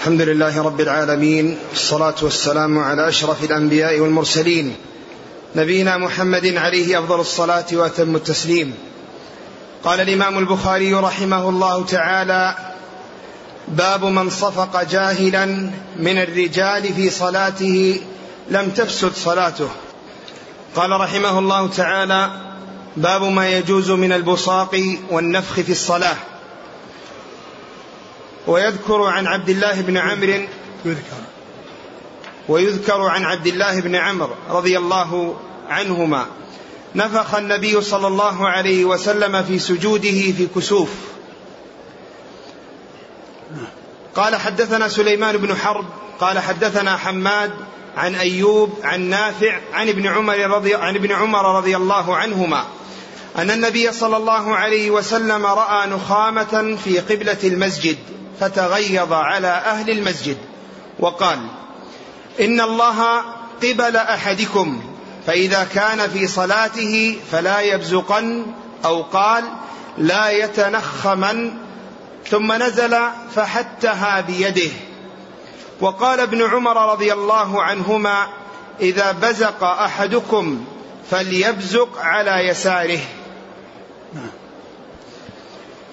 الحمد لله رب العالمين والصلاة والسلام على أشرف الأنبياء والمرسلين نبينا محمد عليه أفضل الصلاة وأتم التسليم. قال الإمام البخاري رحمه الله تعالى باب من صفق جاهلا من الرجال في صلاته لم تفسد صلاته. قال رحمه الله تعالى باب ما يجوز من البصاق والنفخ في الصلاة. ويذكر عن عبد الله بن عمرو يذكر. ويذكر عن عبد الله بن عمرو رضي الله عنهما. نفخ النبي صلى الله عليه وسلم في سجوده في كسوف. قال حدثنا سليمان بن حرب قال حدثنا حماد عن أيوب عن نافع عن ابن عمر رضي عن ابن عمر رضي الله عنهما أن النبي صلى الله عليه وسلم رأى نخامة في قبلة المسجد. فتغيظ على أهل المسجد وقال إن الله قبل أحدكم فإذا كان في صلاته فلا يبزقن أو قال لا يتنخمن ثم نزل فحتها بيده. وقال ابن عمر رضي الله عنهما إذا بزق أحدكم فليبزق على يساره.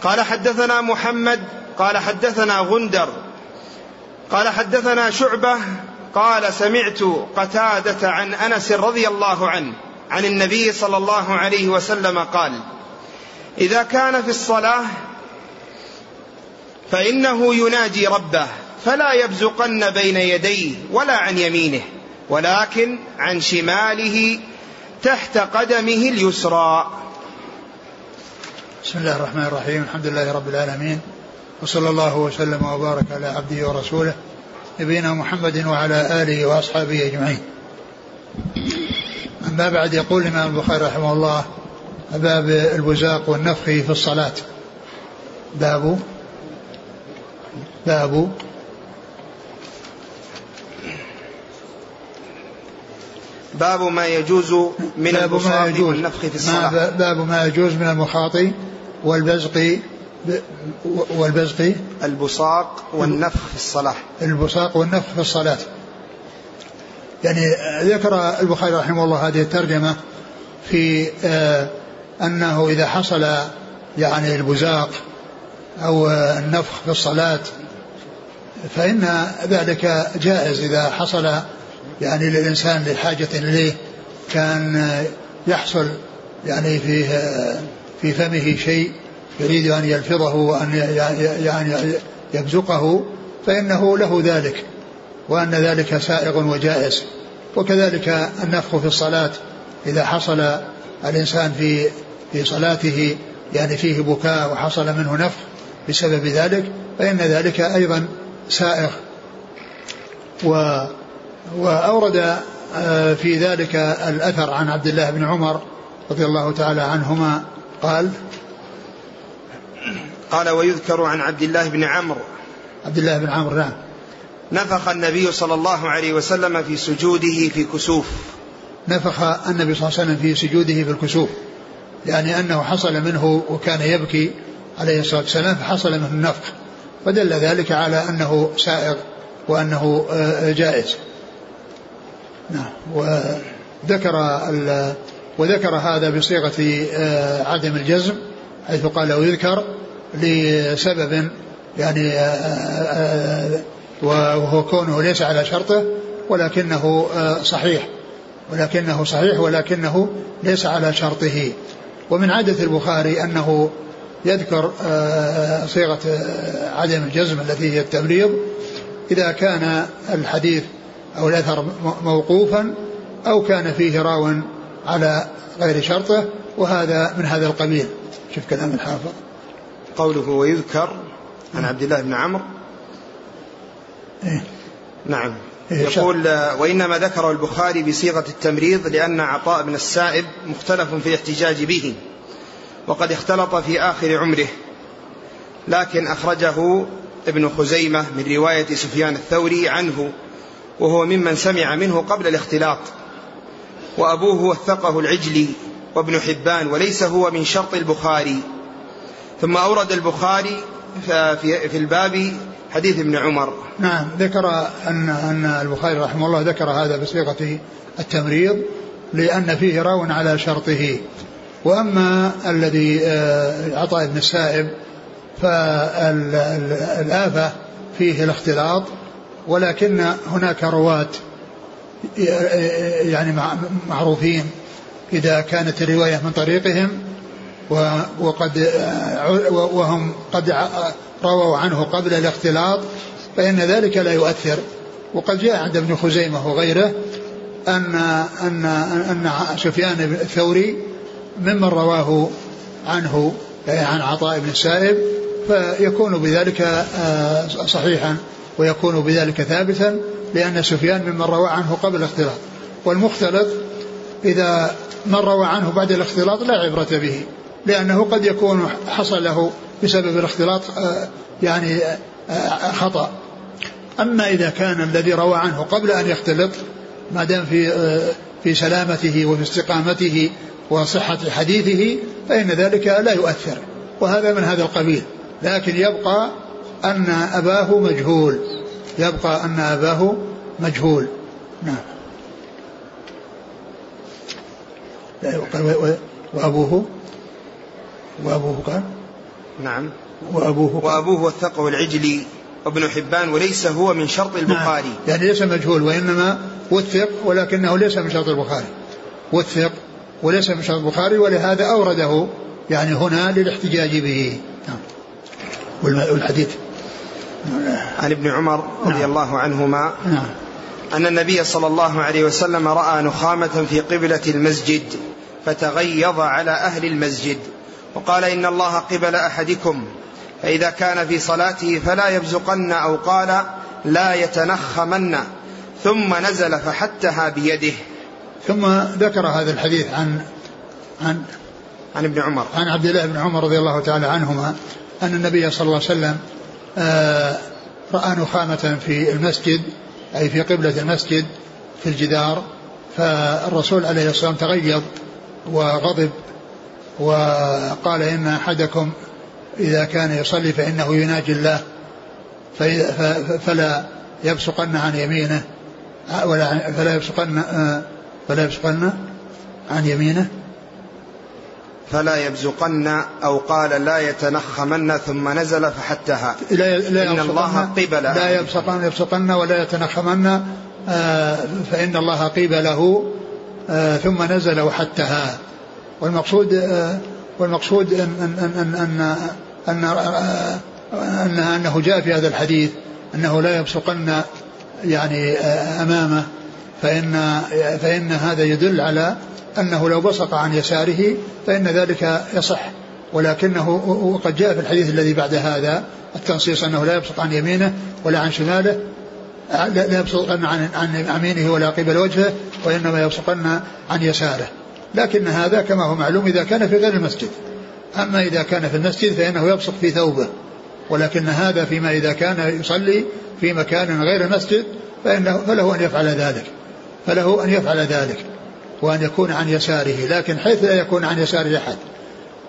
قال حدثنا محمد قال حدثنا غندر قال حدثنا شعبة قال سمعت قتادة عن أنس رضي الله عنه عن النبي صلى الله عليه وسلم قال إذا كان في الصلاة فإنه يناجي ربه فلا يبزقن بين يديه ولا عن يمينه ولكن عن شماله تحت قدمه اليسرى. بسم الله الرحمن الرحيم الحمد لله رب العالمين وصلى الله وسلم وبارك على عبده ورسوله نبينا محمد وعلى آله وأصحابه أجمعين. أما بعد يقول الإمام البخاري رحمه الله باب البزاق والنفخ في الصلاة. باب باب باب ما يجوز من البصاق والنفخ في الصلاة باب ما يجوز من المخاطي والبزق والبزق البصاق والنفخ في الصلاة. البصاق والنفخ في الصلاة. يعني ذكر البخاري رحمه الله هذه الترجمة في آه أنه إذا حصل يعني البزاق أو النفخ في الصلاة فإن ذلك جائز إذا حصل يعني للإنسان لحاجة إليه كان يحصل يعني فيه في فمه شيء يريد أن يلفظه وأن يعني يبزقه فإنه له ذلك وأن ذلك سائغ وجائز. وكذلك النفخ في الصلاة إذا حصل الإنسان في في صلاته يعني فيه بكاء وحصل منه نفخ بسبب ذلك فإن ذلك أيضا سائغ. و وأورد آه، في ذلك الأثر عن عبد الله بن عمر رضي الله تعالى عنهما قال قال ويذكر عن عبد الله بن عمرو. عبد الله بن عمرو نعم. نفخ النبي صلى الله عليه وسلم في سجوده في كسوف. نفخ النبي صلى الله عليه وسلم في سجوده في الكسوف. يعني أنه حصل منه وكان يبكي عليه الصلاة والسلام فحصل منه النفخ. فدل ذلك على أنه سائغ وأنه آه، جائز. نعم. وذكر وذكر هذا بصيغة آه، عدم الجزم حيث قال ويذكر لسبب يعني آه، آه، وهو كونه ليس على شرطه ولكنه صحيح. ولكنه صحيح ولكنه ليس على شرطه. ومن عادة البخاري أنه يذكر صيغة عدم الجزم التي هي التمريض إذا كان الحديث أو الأثر موقوفا أو كان فيه راو على غير شرطه وهذا من هذا القبيل. شوف كلام الحافظ. قوله ويذكر عن عبد الله بن عمرو. إيه؟ نعم. إيه يقول وإنما ذكره البخاري بصيغة التمريض لأن عطاء بن السائب مختلف في الاحتجاج به وقد اختلط في آخر عمره. لكن أخرجه ابن خزيمة من رواية سفيان الثوري عنه وهو ممن سمع منه قبل الاختلاط. وأبوه وثقه العجلي وابن حبان وليس هو من شرط البخاري. ثم أورد البخاري في الباب حديث ابن عمر. نعم ذكر أن أن البخاري رحمه الله ذكر هذا بصيغة التمريض لأن فيه راو على شرطه. وأما الذي آه، عطاء بن السائب فالآفة فيه الاختلاط ولكن هناك رواة يعني معروفين إذا كانت الرواية من طريقهم وقد وهم قد رووا عنه قبل الاختلاط فإن ذلك لا يؤثر. وقد جاء عند ابن خزيمة وغيره أن أن أن سفيان الثوري ممن رواه عنه عن عطاء بن السائب فيكون بذلك آه، صحيحا ويكون بذلك ثابتا لأن سفيان ممن روى عنه قبل الاختلاط. والمختلط إذا من روى عنه بعد الاختلاط لا عبرة به. لأنه قد يكون حصل له بسبب الاختلاط آه، يعني آه، خطأ. أما إذا كان الذي روى عنه قبل أن يختلط ما دام في في سلامته وفي استقامته وصحة حديثه فإن ذلك لا يؤثر. وهذا من هذا القبيل. لكن يبقى أن أباه مجهول. يبقى أن أباه مجهول. نعم. وأبوه وأبوه قال نعم وأبوه قال وأبوه وثقه العجلي وابن حبان وليس هو من شرط نعم. البخاري نعم. يعني ليس مجهول وإنما وثق ولكنه ليس من شرط البخاري وثق وليس من شرط البخاري ولهذا أورده يعني هنا للاحتجاج به نعم والحديث عن ابن عمر رضي نعم. الله عنهما نعم. أن النبي صلى الله عليه وسلم رأى نخامة في قبلة المسجد فتغيظ على أهل المسجد وقال إن الله قبل أحدكم فإذا كان في صلاته فلا يبزقن أو قال لا يتنخمن ثم نزل فحتها بيده. ثم ذكر هذا الحديث عن عن عن ابن عمر. عن عبد الله بن عمر رضي الله تعالى عنهما أن النبي صلى الله عليه وسلم آه، رأى نخامة في المسجد أي في قبلة المسجد في الجدار فالرسول عليه الصلاة والسلام تغيظ وغضب. وقال إن أحدكم إذا كان يصلي فإنه يناجي الله فلا يبصقن عن يمينه ولا فلا يبصقن فلا يبصقن عن يمينه. فلا يبزقن أو قال لا يتنخمن ثم نزل فحتها لا لا إن الله قبل لا يبصقن يبصقن ولا يتنخمن آه، فإن الله قبله آه، ثم نزل وحتها والمقصود آه، والمقصود أن أن أن أن أن, أن أنه جاء في هذا الحديث أنه لا يبصقن يعني أمامه فإن فإن هذا يدل على أنه لو بصق عن يساره فإن ذلك يصح. ولكنه وقد جاء في الحديث الذي بعد هذا التنصيص أنه لا يبصق عن يمينه ولا عن شماله لا يبصقن عن عن يمينه ولا قبل وجهه وإنما يبصقن عن يساره. لكن هذا كما هو معلوم إذا كان في غير المسجد. أما إذا كان في المسجد فإنه يبصق في ثوبه. ولكن هذا فيما إذا كان يصلي في مكان غير المسجد فإنه فله أن يفعل ذلك. فله أن يفعل ذلك. وأن يكون عن يساره. لكن حيث لا يكون عن يساره أحد.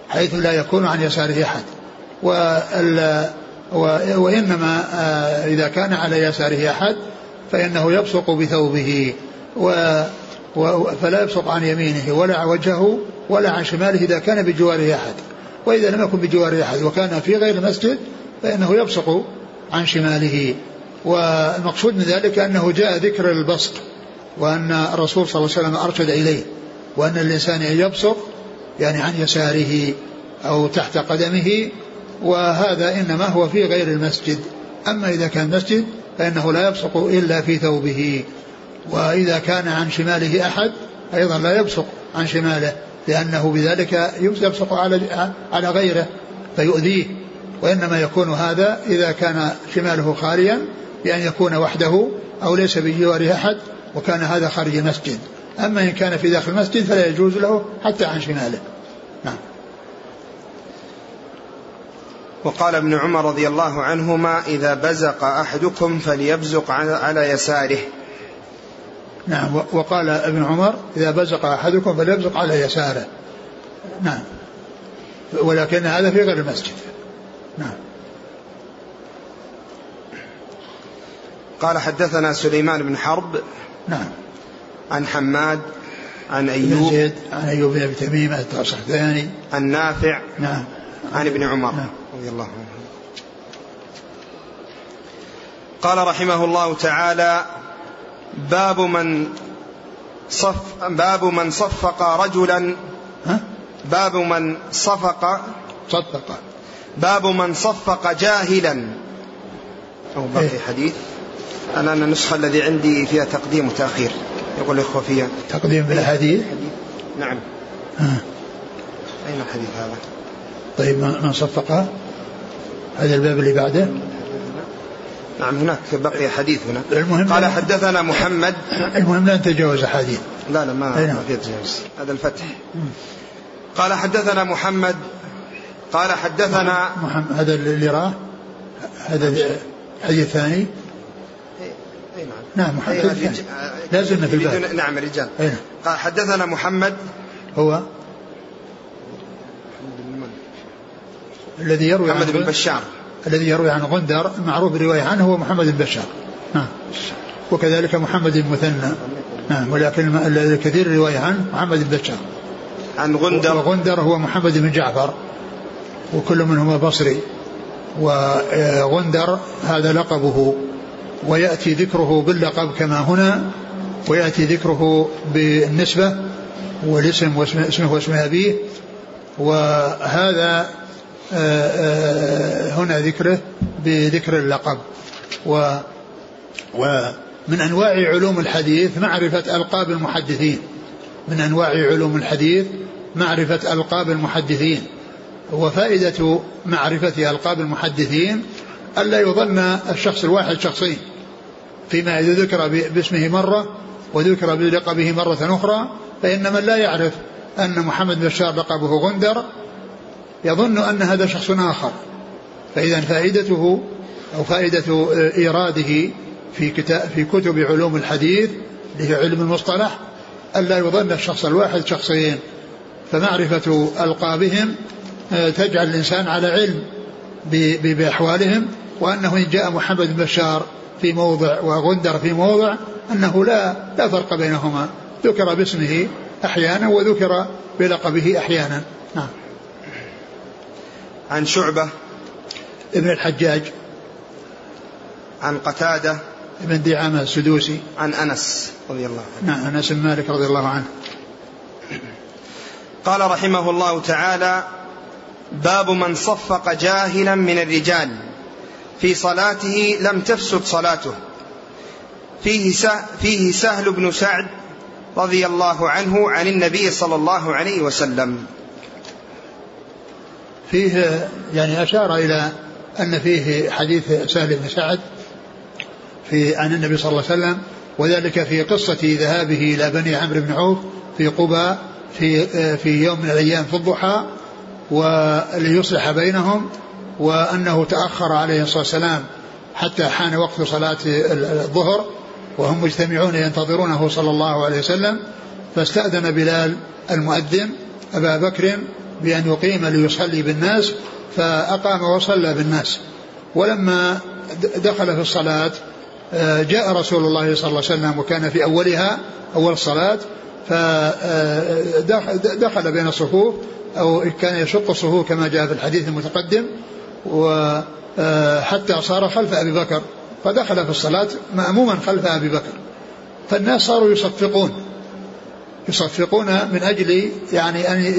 حيث لا يكون عن يساره أحد. وإنما آه، إذا كان على يساره أحد فإنه يبصق بثوبه. و فلا يبصق عن يمينه ولا عن وجهه ولا عن شماله إذا كان بجواره أحد. وإذا لم يكن بجواره أحد وكان في غير المسجد فإنه يبصق عن شماله. والمقصود من ذلك أنه جاء ذكر البصق وأن الرسول صلى الله عليه وسلم أرشد إليه وأن الإنسان يبصق يعني عن يساره أو تحت قدمه وهذا إنما هو في غير المسجد. أما إذا كان مسجد فإنه لا يبصق إلا في ثوبه. وإذا كان عن شماله أحد أيضا لا يبصق عن شماله لأنه بذلك يبصق على على غيره فيؤذيه. وإنما يكون هذا إذا كان شماله خاليا بأن يكون وحده أو ليس بجواره أحد وكان هذا خارج المسجد. أما إن كان في داخل المسجد فلا يجوز له حتى عن شماله. نعم. وقال ابن عمر رضي الله عنهما إذا بزق أحدكم فليبزق على يساره. نعم وقال ابن عمر إذا بزق أحدكم فليبزق على يساره. نعم. ولكن هذا في غير المسجد. نعم. قال حدثنا سليمان بن حرب نعم. عن حماد عن أيوب زيد عن أيوب بن تميم الثاني عن نافع نعم. عن ابن عمر. نعم. رضي الله عنه. قال رحمه الله تعالى باب من صف باب من صفق رجلا. ها؟ باب من صفق صدق باب من صفق جاهلا. أو باقي إيه. حديث. أنا النسخة الذي عندي فيها تقديم وتأخير. يقول الإخوة فيها. تقديم بالأحاديث نعم. ها. أين الحديث هذا؟ طيب من صفقها هذا الباب اللي بعده. نعم هناك بقي حديث هنا. المهم قال حدثنا محمد. المهم لا نتجاوز أحاديث لا لا ما نعم. ما في تجاوز. هذا الفتح. قال حدثنا محمد. قال حدثنا محمد هذا اللي راه. هذا الحديث الثاني اي نعم. نعم محمد لا زلنا في الباب. نعم رجال. أي نعم. قال حدثنا محمد. هو الذي يروي محمد بن بشار. الذي يروي عن غندر المعروف الرواية عنه هو محمد بن بشار. نعم. وكذلك محمد بن مثنى. نعم. ولكن الكثير الرواية عنه محمد بن بشار. عن غندر. وغندر هو محمد بن جعفر. وكل منهما بصري. وغندر هذا لقبه. ويأتي ذكره باللقب كما هنا. ويأتي ذكره بالنسبة. والاسم واسمه اسمه واسم أبيه. وهذا آه، آه، هنا ذكره بذكر اللقب. و ومن أنواع علوم الحديث معرفة ألقاب المحدثين. من أنواع علوم الحديث معرفة ألقاب المحدثين. وفائدة معرفة ألقاب المحدثين ألا يظن الشخص الواحد شخصين. فيما إذا ذكر باسمه مرة وذكر بلقبه مرة أخرى فإن من لا يعرف أن محمد بشار لقبه غندر يظن أن هذا شخص آخر. فإذا فائدته أو فائدة إيراده في كتاب في كتب علوم الحديث اللي هي علم المصطلح ألا يظن الشخص الواحد شخصين. فمعرفة ألقابهم آه، تجعل الإنسان على علم بأحوالهم وأنه إن جاء محمد بن بشار في موضع وغندر في موضع أنه لا لا فرق بينهما. ذكر باسمه أحيانا وذكر بلقبه أحيانا. نعم. عن شعبة ابن الحجاج عن قتادة ابن دعامة السدوسي عن أنس رضي الله عنه. نعم أنس بن مالك رضي الله عنه. قال رحمه الله تعالى باب من صفق جاهلا من الرجال في صلاته لم تفسد صلاته. فيه فيه سهل بن سعد رضي الله عنه عن النبي صلى الله عليه وسلم. فيه يعني أشار إلى أن فيه حديث سهل بن سعد في عن النبي صلى الله عليه وسلم وذلك في قصة ذهابه إلى بني عمرو بن عوف في قباء في في يوم من الأيام في الضحى وليصلح بينهم وأنه تأخر عليه الصلاة والسلام حتى حان وقت صلاة الظهر وهم مجتمعون ينتظرونه صلى الله عليه وسلم فاستأذن بلال المؤذن أبا بكر بأن يقيم ليصلي بالناس فأقام وصلى بالناس. ولما دخل في الصلاة آه، جاء رسول الله صلى الله عليه وسلم وكان في أولها أول الصلاة فدخل بين الصفوف أو كان يشق الصفوف كما جاء في الحديث المتقدم وحتى صار خلف أبي بكر فدخل في الصلاة مأموما خلف أبي بكر. فالناس صاروا يصفقون يصفقون من أجل يعني أن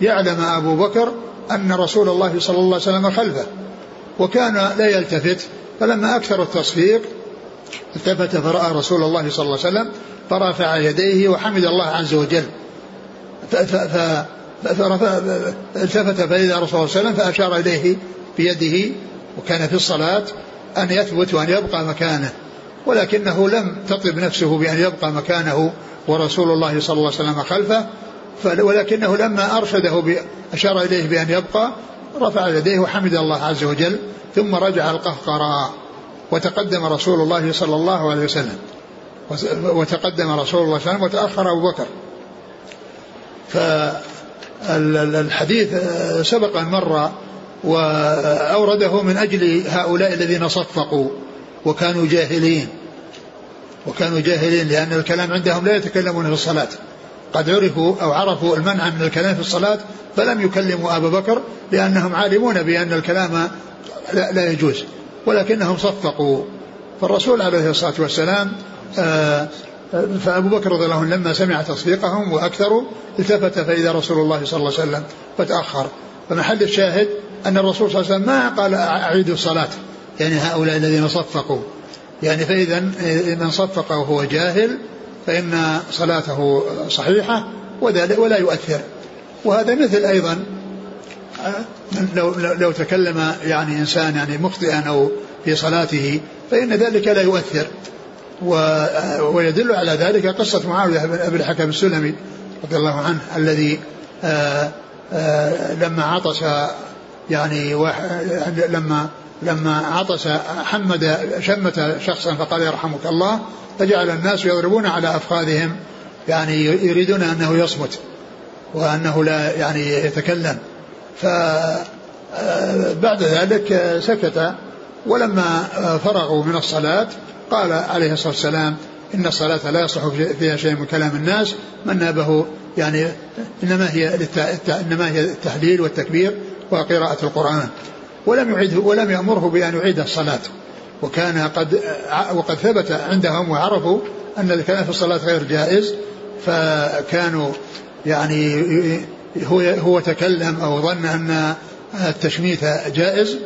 يعلم أبو بكر أن رسول الله صلى الله عليه وسلم خلفه وكان لا يلتفت فلما أكثر التصفيق التفت فرأى رسول الله صلى الله عليه وسلم فرفع يديه وحمد الله عز وجل. التفت فإذا رسول الله صلى الله عليه وسلم فأشار إليه بيده وكان في الصلاة أن يثبت وأن يبقى مكانه ولكنه لم تطلب نفسه بأن يبقى مكانه ورسول الله صلى الله عليه وسلم خلفه ولكنه لما أرشده أشار إليه بأن يبقى رفع يديه وحمد الله عز وجل ثم رجع القهقرى وتقدم رسول الله صلى الله عليه وسلم. وس- وتقدم رسول الله صلى الله عليه وسلم وتأخر أبو بكر. فالحديث سبق أن مر وأورده من أجل هؤلاء الذين صفقوا وكانوا جاهلين. وكانوا جاهلين لأن الكلام عندهم لا يتكلمون في الصلاة. قد عرفوا أو عرفوا المنع من الكلام في الصلاة فلم يكلموا أبا بكر لأنهم عالمون بأن الكلام لا, لا يجوز ولكنهم صفقوا. فالرسول عليه الصلاة والسلام آه فأبو بكر رضي الله عنه لما سمع تصفيقهم وأكثروا التفت فإذا رسول الله صلى الله عليه وسلم فتأخر. فمحل الشاهد أن الرسول صلى الله عليه وسلم ما قال أعيدوا الصلاة يعني هؤلاء الذين صفقوا. يعني فإذا من صفق وهو جاهل فإن صلاته صحيحة ولا يؤثر. وهذا مثل أيضا لو, لو تكلم يعني إنسان يعني مخطئا أو في صلاته فإن ذلك لا يؤثر. ويدل على ذلك قصة معاوية بن الحكم السلمي رضي الله عنه الذي آآ آآ لما عطس يعني لما لما عطس حمد شمت شخصا فقال يرحمك الله فجعل الناس يضربون على أفخاذهم يعني يريدون أنه يصمت وأنه لا يعني يتكلم. فبعد ذلك سكت ولما فرغوا من الصلاة قال عليه الصلاة والسلام إن الصلاة لا يصلح فيها شيء من كلام الناس. من نابه يعني إنما هي إنما هي التحليل والتكبير وقراءة القرآن. ولم يعده ولم يأمره بأن يعيد الصلاة. وكان قد وقد ثبت عندهم وعرفوا أن الكلام في الصلاة غير جائز فكانوا يعني هو هو تكلم أو ظن أن التشميت جائز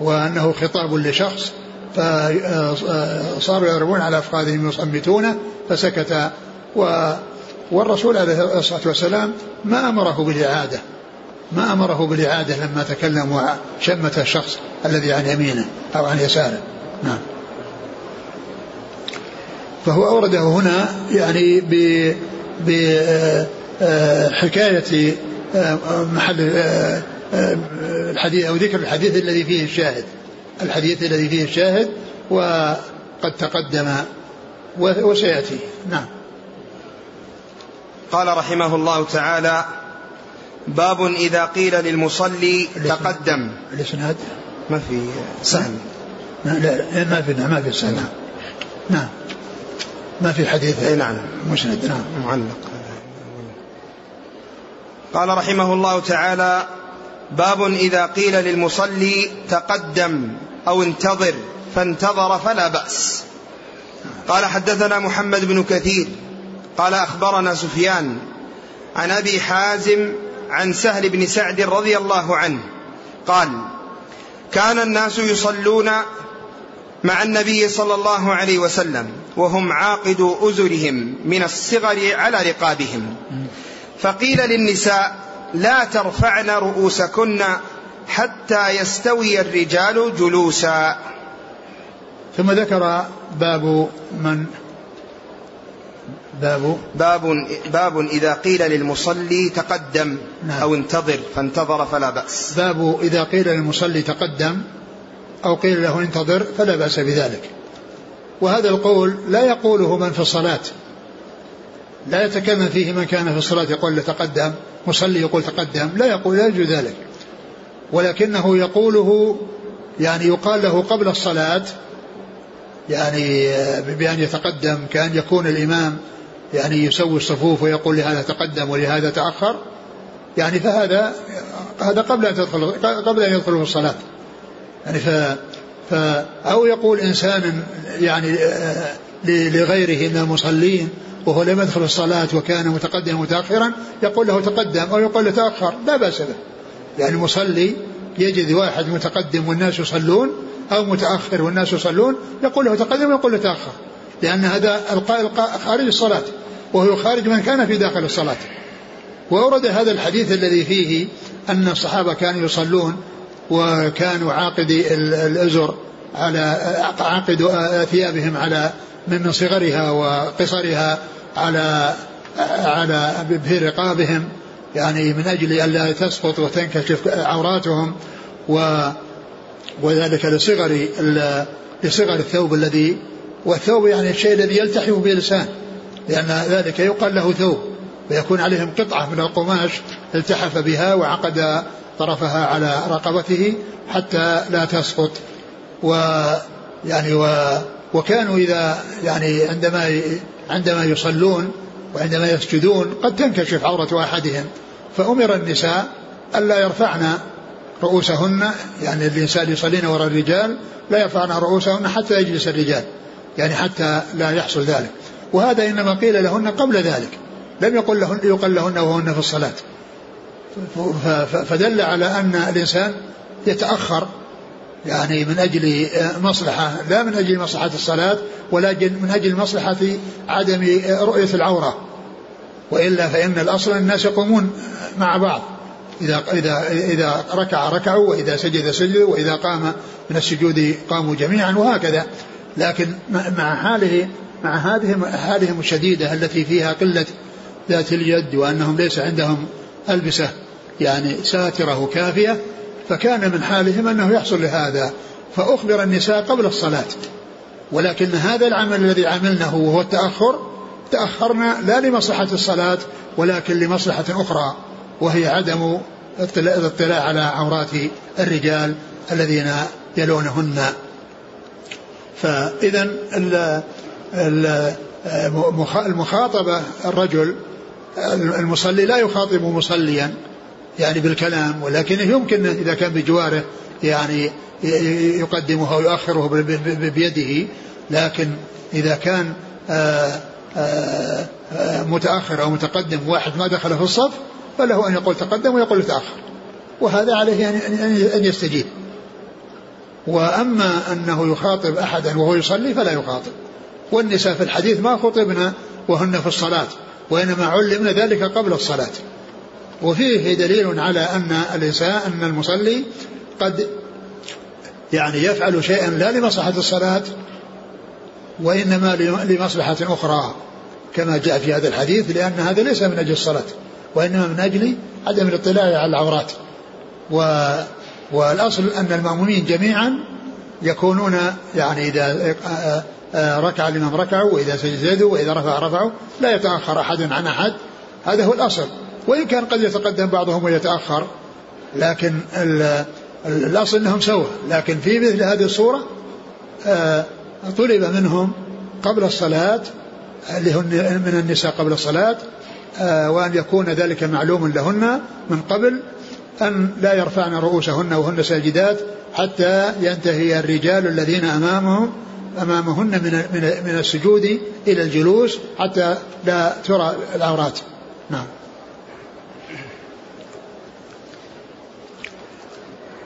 وأنه خطاب لشخص فصاروا يضربون على أفخاذهم يصمتونه فسكت. و والرسول عليه الصلاة والسلام ما أمره بالإعادة. ما أمره بالإعادة لما تكلم وشمت الشخص الذي عن يمينه أو عن يساره. نعم. فهو أورده هنا يعني ب بحكاية محل الحديث أو ذكر الحديث الذي فيه الشاهد. الحديث الذي فيه الشاهد وقد تقدم وسيأتي. نعم. قال رحمه الله تعالى باب إذا قيل للمصلي تقدم. الإسناد. ما في سهل. لا لا ما في ما في سهل. نعم. نعم. ما في حديث. إي نعم. مسند نعم. معلق. قال رحمه الله تعالى باب إذا قيل للمصلي تقدم أو انتظر فانتظر فلا بأس. قال حدثنا محمد بن كثير قال أخبرنا سفيان عن أبي حازم عن سهل بن سعد رضي الله عنه قال كان الناس يصلون مع النبي صلى الله عليه وسلم وهم عاقد أزرهم من الصغر على رقابهم. فقيل للنساء لا ترفعن رؤوسكن حتى يستوي الرجال جلوسا. ثم ذكر باب من باب؟ باب باب إذا قيل للمصلي تقدم نعم. أو انتظر فانتظر فلا بأس. باب إذا قيل للمصلي تقدم أو قيل له انتظر فلا بأس بذلك. وهذا القول لا يقوله من في الصلاة. لا يتكلم فيه من كان في الصلاة يقول تقدم مصلي يقول تقدم لا يقول لا يجوز ذلك. ولكنه يقوله يعني يقال له قبل الصلاة يعني بأن يتقدم كأن يكون الإمام يعني يسوي الصفوف ويقول لهذا تقدم ولهذا تأخر يعني فهذا هذا قبل أن تدخل قبل أن يدخل في الصلاة. يعني ف, ف أو يقول إنسان يعني لغيره من المصلين وهو لم يدخل الصلاة وكان متقدما متأخرا يقول له تقدم أو يقول له تأخر لا بأس به. يعني مصلي يجد واحد متقدم والناس يصلون أو متأخر والناس يصلون يقول له تقدم ويقول له تأخر. لأن هذا القاء خارج الصلاة وهو خارج من كان في داخل الصلاة. وأورد هذا الحديث الذي فيه أن الصحابة كانوا يصلون وكانوا عاقدي الأزر على عاقد ثيابهم على من صغرها وقصرها على على في رقابهم يعني من أجل ألا تسقط وتنكشف عوراتهم و وذلك لصغر لصغر الثوب الذي والثوب يعني الشيء الذي يلتحم به لأن ذلك يقال له ثوب ويكون عليهم قطعة من القماش التحف بها وعقد طرفها على رقبته حتى لا تسقط. و يعني و وكانوا إذا يعني عندما عندما يصلون وعندما يسجدون قد تنكشف عورة أحدهم فأمر النساء ألا يرفعن رؤوسهن يعني الإنسان يصلين وراء الرجال لا يرفعن رؤوسهن حتى يجلس الرجال. يعني حتى لا يحصل ذلك. وهذا إنما قيل لهن قبل ذلك. لم يقل لهن يقل لهن وهن في الصلاة. فدل على أن الإنسان يتأخر يعني من أجل مصلحة لا من أجل مصلحة الصلاة ولكن من أجل مصلحة عدم رؤية العورة. وإلا فإن الأصل الناس يقومون مع بعض. إذا إذا إذا ركع ركعوا وإذا سجد سجدوا وإذا قام من السجود قاموا جميعا وهكذا. لكن مع حاله مع هذه حالهم الشديدة التي فيها قلة ذات اليد وأنهم ليس عندهم ألبسة يعني ساترة كافية فكان من حالهم أنه يحصل لهذا. فأخبر النساء قبل الصلاة. ولكن هذا العمل الذي عملناه وهو التأخر تأخرنا لا لمصلحة الصلاة ولكن لمصلحة أخرى وهي عدم الاطلاع على عورات الرجال الذين يلونهن. فإذا المخاطبة الرجل المصلي لا يخاطب مصليا يعني بالكلام ولكنه يمكن إذا كان بجواره يعني يقدمه أو يؤخره بيده لكن إذا كان متأخر أو متقدم واحد ما دخل في الصف فله أن يقول تقدم ويقول تأخر وهذا عليه أن يستجيب. وأما أنه يخاطب أحدا وهو يصلي فلا يخاطب. والنساء في الحديث ما خطبن وهن في الصلاة وإنما علمن ذلك قبل الصلاة. وفيه دليل على أن الإنسان أن المصلي قد يعني يفعل شيئا لا لمصلحة الصلاة وإنما لمصلحة أخرى كما جاء في هذا الحديث لأن هذا ليس من أجل الصلاة وإنما من أجل عدم الاطلاع على العورات. و والأصل أن المأمومين جميعا يكونون يعني إذا ركع الإمام ركعوا وإذا سجدوا وإذا رفع رفعوا لا يتأخر أحد عن أحد. هذا هو الأصل. وإن كان قد يتقدم بعضهم ويتأخر لكن الأصل أنهم سوا لكن في مثل هذه الصورة طلب منهم قبل الصلاة اللي هن من النساء قبل الصلاة وأن يكون ذلك معلوم لهن من قبل أن لا يرفعن رؤوسهن وهن ساجدات حتى ينتهي الرجال الذين أمامهم أمامهن من من السجود إلى الجلوس حتى لا ترى العورات نعم.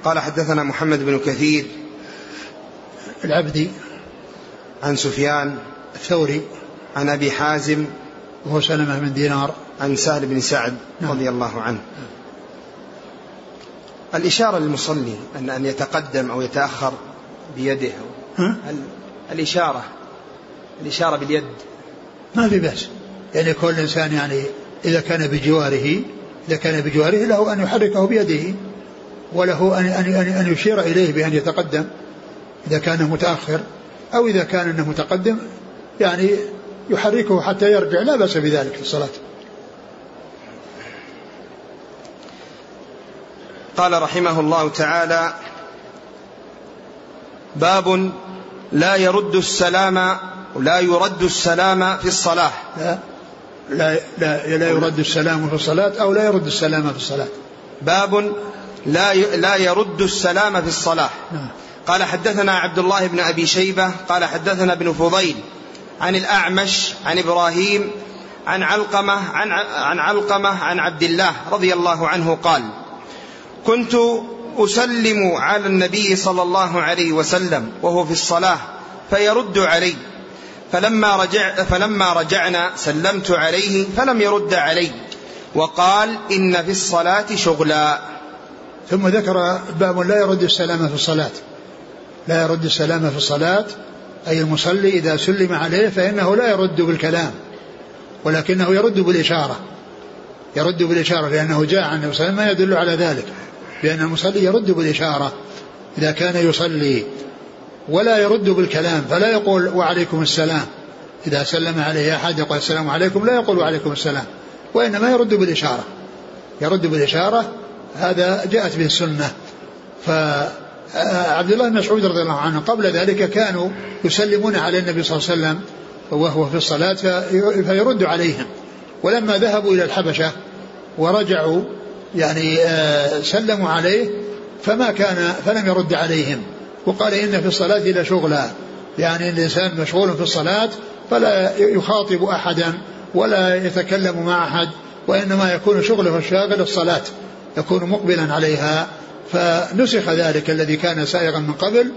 قال حدثنا محمد بن كثير العبدي عن سفيان الثوري عن أبي حازم وهو سلمة بن دينار. عن سهل بن سعد نعم. رضي الله عنه. الإشارة للمصلي أن أن يتقدم أو يتأخر بيده. الإشارة الإشارة باليد. ما في بأس. يعني كل إنسان يعني إذا كان بجواره إذا كان بجواره له أن يحركه بيده وله أن أن أن يشير إليه بأن يتقدم إذا كان متأخر أو إذا كان أنه متقدم يعني يحركه حتى يرجع لا بأس بذلك في الصلاة. قال رحمه الله تعالى باب لا يرد السلام لا يرد السلام في الصلاة. لا لا لا, لا يرد السلام في الصلاة أو لا يرد السلام في الصلاة. باب لا لا يرد السلام في الصلاة. نعم. قال حدثنا عبد الله بن أبي شيبة قال حدثنا ابن فضيل عن الأعمش عن إبراهيم عن علقمة عن, عن علقمة عن عبد الله رضي الله عنه قال كنت أسلم على النبي صلى الله عليه وسلم وهو في الصلاة فيرد علي. فلما رجع فلما رجعنا سلمت عليه فلم يرد علي. وقال إن في الصلاة شغلا. ثم ذكر باب لا يرد السلام في الصلاة. لا يرد السلام في الصلاة أي المصلي إذا سلم عليه فإنه لا يرد بالكلام ولكنه يرد بالإشارة. يرد بالإشارة لأنه جاء عن النبي صلى الله عليه وسلم ما يدل على ذلك. لأن المصلي يرد بالإشارة إذا كان يصلي ولا يرد بالكلام فلا يقول وعليكم السلام. إذا سلم عليه أحد يقول السلام عليكم لا يقول وعليكم السلام. وإنما يرد بالإشارة. يرد بالإشارة هذا جاءت به السنة. ف آه، عبد الله بن مسعود رضي الله عنه قبل ذلك كانوا يسلمون على النبي صلى الله عليه وسلم وهو في الصلاة فيرد عليهم. ولما ذهبوا إلى الحبشة ورجعوا يعني آه، سلموا عليه فما كان فلم يرد عليهم. وقال إن في الصلاة لشغلا يعني الإنسان مشغول في الصلاة فلا يخاطب أحدا ولا يتكلم مع أحد وإنما يكون شغله الشاغل الصلاة يكون مقبلا عليها. فنسخ ذلك الذي كان سائغا من قبل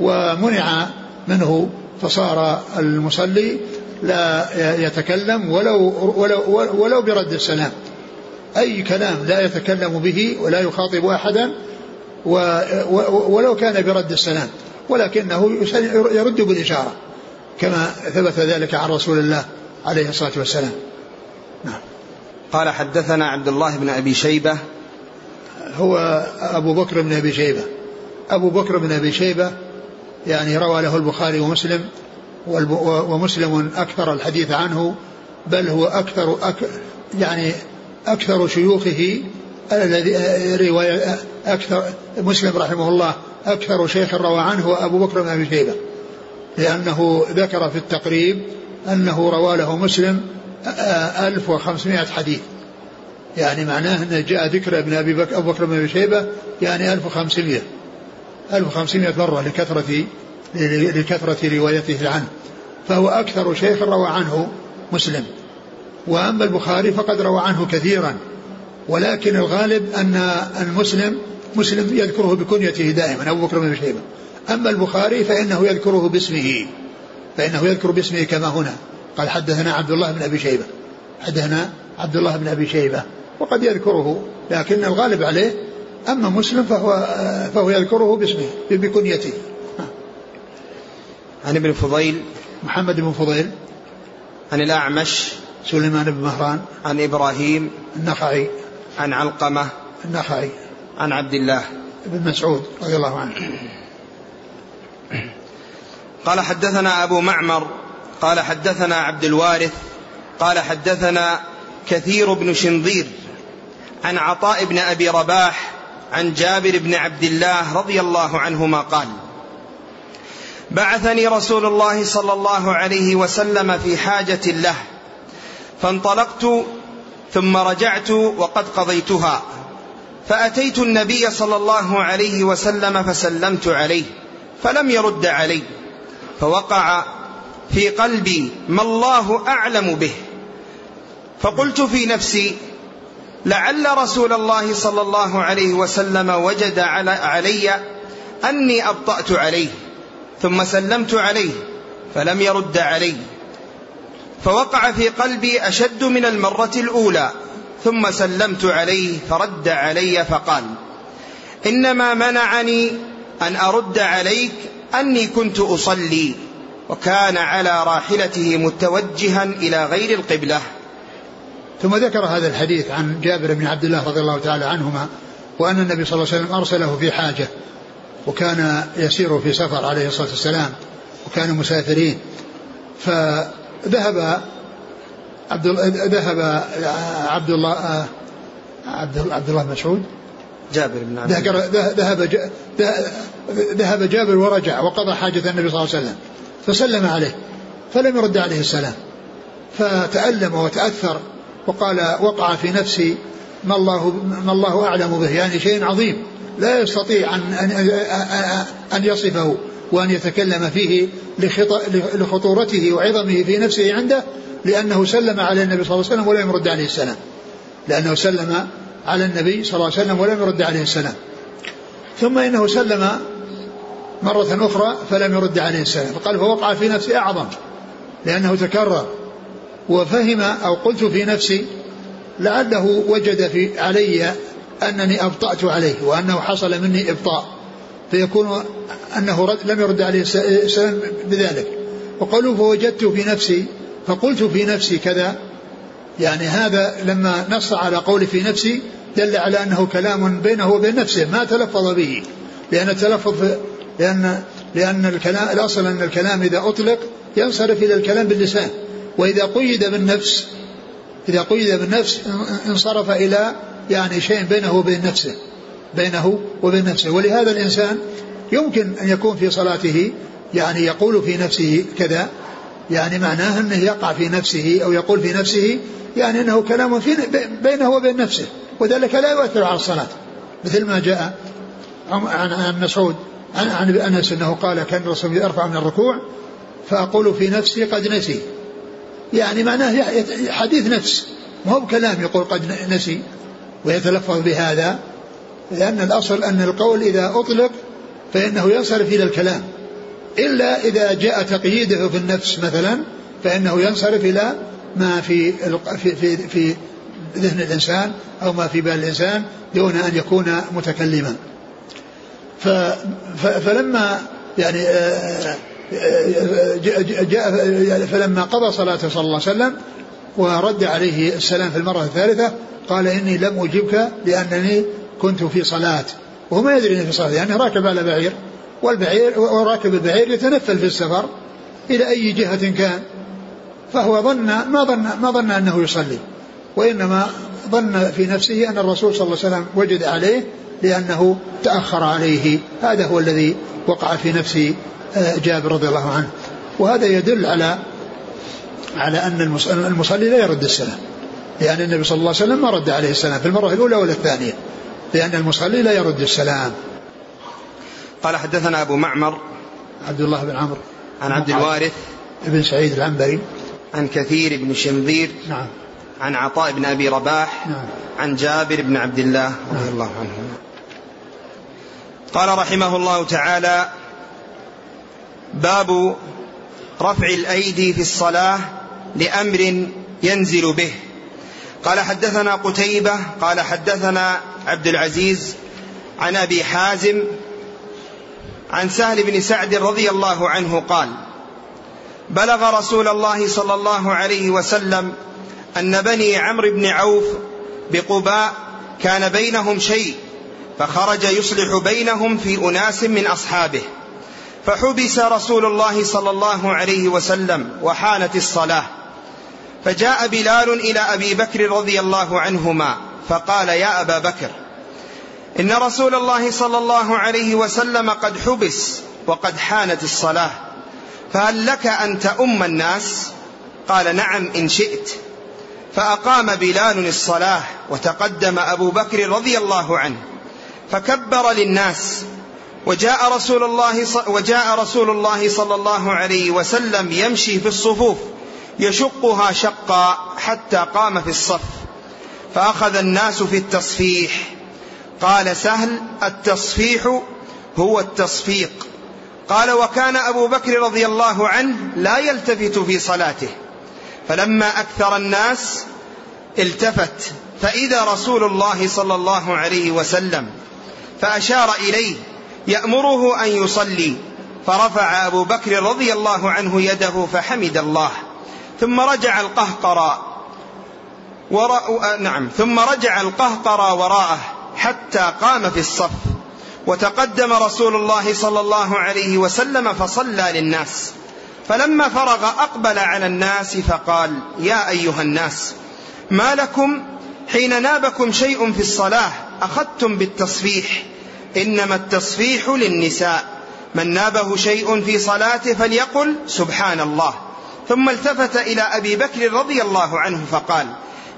ومنع منه فصار المصلي لا يتكلم ولو ولو ولو برد السلام. أي كلام لا يتكلم به ولا يخاطب أحدا ولو كان برد السلام ولكنه يرد بالإشارة كما ثبت ذلك عن رسول الله عليه الصلاة والسلام. نعم. قال حدثنا عبد الله بن أبي شيبة. هو أبو بكر بن أبي شيبة. أبو بكر بن أبي شيبة يعني روى له البخاري ومسلم ومسلم أكثر الحديث عنه بل هو أكثر أك يعني أكثر شيوخه الذي رواية أكثر مسلم رحمه الله أكثر شيخ روى عنه أبو بكر بن أبي شيبة لأنه ذكر في التقريب أنه روى له مسلم 1500 حديث. يعني معناه أن جاء ذكر ابن أبي بكر أبو بكر بن أبي شيبة يعني 1500 1500 مرة لكثرة لكثرة روايته عنه. فهو أكثر شيخ روى عنه مسلم. وأما البخاري فقد روى عنه كثيرا ولكن الغالب أن المسلم مسلم يذكره بكنيته دائما أبو بكر بن شيبة. أما البخاري فإنه يذكره باسمه فإنه يذكر باسمه كما هنا. قال حدثنا عبد الله بن أبي شيبة. حدثنا عبد الله بن أبي شيبة وقد يذكره لكن الغالب عليه أما مسلم فهو فهو يذكره باسمه بكنيته. عن ابن فضيل. محمد بن فضيل. عن الأعمش. سليمان بن مهران. عن إبراهيم. النخعي. عن علقمة. النخعي. عن عبد الله. بن مسعود رضي الله عنه. قال حدثنا أبو معمر. قال حدثنا عبد الوارث. قال حدثنا كثير بن شنظير. عن عطاء بن أبي رباح. عن جابر بن عبد الله رضي الله عنهما قال بعثني رسول الله صلى الله عليه وسلم في حاجة له. فانطلقت ثم رجعت وقد قضيتها. فأتيت النبي صلى الله عليه وسلم فسلمت عليه فلم يرد علي فوقع في قلبي ما الله أعلم به. فقلت في نفسي لعل رسول الله صلى الله عليه وسلم وجد علي أني أبطأت عليه ثم سلمت عليه فلم يرد علي. فوقع في قلبي أشد من المرة الأولى ثم سلمت عليه فرد علي فقال إنما منعني أن أرد عليك أني كنت أصلي وكان على راحلته متوجها إلى غير القبلة. ثم ذكر هذا الحديث عن جابر بن عبد الله رضي الله تعالى عنهما وأن النبي صلى الله عليه وسلم أرسله في حاجة وكان يسير في سفر عليه الصلاة والسلام وكانوا مسافرين فذهب عبد ذهب عبد الله عبد عبد الله مسعود. جابر بن عبد ذهب ذهب جابر ورجع وقضى حاجة النبي صلى الله عليه وسلم فسلم عليه فلم يرد عليه السلام فتألم وتأثر وقال وقع في نفسي ما الله ما الله أعلم به يعني شيء عظيم لا يستطيع أن أن أن يصفه. وأن يتكلم فيه لخطورته وعظمه في نفسه عنده لأنه سلم على النبي صلى الله عليه وسلم ولم يرد عليه السلام. لأنه سلم على النبي صلى الله عليه وسلم ولم يرد عليه السلام. ثم إنه سلم مرة أخرى فلم يرد عليه السلام. فقال فوقع في نفسي أعظم لأنه تكرر. وفهم أو قلت في نفسي لعله وجد في علي أنني أبطأت عليه وأنه حصل مني إبطاء. فيكون أنه لم يرد عليه السلام بذلك. وقالوا فوجدت في نفسي فقلت في نفسي كذا. يعني هذا لما نص على قول في نفسي دل على أنه كلام بينه وبين نفسه ما تلفظ به. لأن التلفظ لأن لأن الكلام الأصل أن الكلام إذا أطلق ينصرف إلى الكلام باللسان. وإذا قيد بالنفس إذا قيد بالنفس انصرف إلى يعني شيء بينه وبين نفسه. بينه وبين نفسه. ولهذا الإنسان يمكن أن يكون في صلاته يعني يقول في نفسه كذا يعني معناه أنه يقع في نفسه أو يقول في نفسه يعني أنه كلام في بينه وبين نفسه. وذلك لا يؤثر على الصلاة. مثل ما جاء عن مسعود عن, عن أنس أنه قال كان الرسول يرفع من الركوع فأقول في نفسي قد نسي. يعني معناه حديث نفس ما هو بكلام يقول قد نسي ويتلفظ بهذا. لأن الأصل أن القول إذا أطلق فإنه ينصرف إلى الكلام. إلا إذا جاء تقييده في النفس مثلا فإنه ينصرف إلى ما في في في, في ذهن الإنسان أو ما في بال الإنسان دون أن يكون متكلما. فلما يعني آه، آه، جاء فلما قضى صلاته صلى الله عليه وسلم ورد عليه السلام في المرة الثالثة قال إني لم أجبك لأنني كنت في صلاة وهو ما يدري أنه في صلاة يعني راكب على بعير والبعير وراكب البعير يتنفل في السفر إلى أي جهة كان فهو ظن ما ظن ما ظن أنه يصلي وإنما ظن في نفسه أن الرسول صلى الله عليه وسلم وجد عليه لأنه تأخر عليه. هذا هو الذي وقع في نفس آه، جابر رضي الله عنه. وهذا يدل على على أن المصلي لا يرد السلام لأن النبي صلى الله عليه وسلم ما رد عليه السلام في المرة الأولى ولا الثانية. لأن المصلي لا يرد السلام. قال حدثنا أبو معمر عبد الله بن عمرو. عن عبد الوارث. بن سعيد العنبري. عن كثير بن شنذير. نعم. عن عطاء بن أبي رباح. نعم. عن جابر بن عبد الله رضي نعم. الله عنه قال رحمه الله تعالى باب رفع الأيدي في الصلاة لأمر ينزل به. قال حدثنا قتيبة قال حدثنا عبد العزيز عن أبي حازم عن سهل بن سعد رضي الله عنه قال بلغ رسول الله صلى الله عليه وسلم أن بني عمرو بن عوف بقباء كان بينهم شيء فخرج يصلح بينهم في أناس من أصحابه فحبس رسول الله صلى الله عليه وسلم وحانت الصلاة. فجاء بلال إلى أبي بكر رضي الله عنهما فقال يا أبا بكر إن رسول الله صلى الله عليه وسلم قد حبس وقد حانت الصلاة فهل لك أن تؤم الناس؟ قال نعم إن شئت. فأقام بلال الصلاة وتقدم أبو بكر رضي الله عنه فكبر للناس وجاء رسول الله وجاء رسول الله صلى الله عليه وسلم يمشي في الصفوف. يشقها شقا حتى قام في الصف فأخذ الناس في التصفيح. قال سهل التصفيح هو التصفيق. قال وكان أبو بكر رضي الله عنه لا يلتفت في صلاته فلما أكثر الناس التفت. فإذا رسول الله صلى الله عليه وسلم فأشار إليه يأمره أن يصلي. فرفع أبو بكر رضي الله عنه يده فحمد الله. ثم رجع القهقرى وراء نعم. ثم رجع القهقرى وراءه حتى قام في الصف. وتقدم رسول الله صلى الله عليه وسلم فصلى للناس. فلما فرغ أقبل على الناس فقال يا أيها الناس ما لكم حين نابكم شيء في الصلاة أخذتم بالتصفيح؟ إنما التصفيح للنساء. من نابه شيء في صلاته فليقل سبحان الله. ثم التفت إلى أبي بكر رضي الله عنه فقال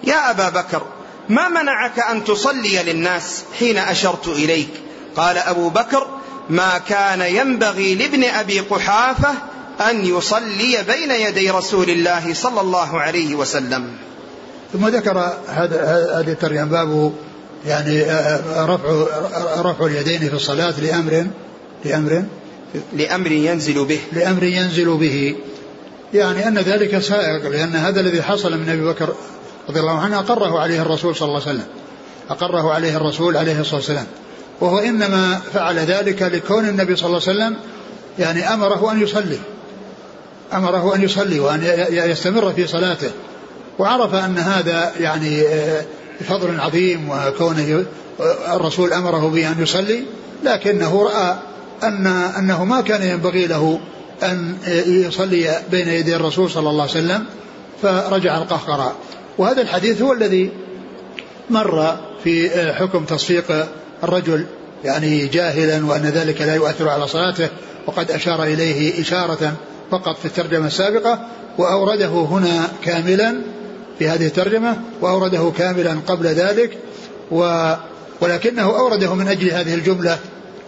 يا أبا بكر ما منعك أن تصلي للناس حين أشرت إليك؟ قال أبو بكر ما كان ينبغي لابن أبي قحافة أن يصلي بين يدي رسول الله صلى الله عليه وسلم. ثم ذكر هذا هذه الترجمة باب يعني رفع رفع اليدين في الصلاة لأمر لأمر لأمر ينزل به. لأمر ينزل به. يعني أن ذلك سائق لأن هذا الذي حصل من أبي بكر رضي الله عنه أقره عليه الرسول صلى الله عليه وسلم. أقره عليه الرسول عليه الصلاة والسلام. وهو إنما فعل ذلك لكون النبي صلى الله عليه وسلم يعني أمره أن يصلي. أمره أن يصلي وأن يستمر في صلاته. وعرف أن هذا يعني فضل عظيم وكونه الرسول أمره به أن يصلي لكنه رأى ان أنه ما كان ينبغي له أن يصلي بين يدي الرسول صلى الله عليه وسلم فرجع القهقراء. وهذا الحديث هو الذي مر في حكم تصفيق الرجل يعني جاهلا وأن ذلك لا يؤثر على صلاته وقد أشار إليه إشارة فقط في الترجمة السابقة وأورده هنا كاملا في هذه الترجمة وأورده كاملا قبل ذلك و ولكنه أورده من أجل هذه الجملة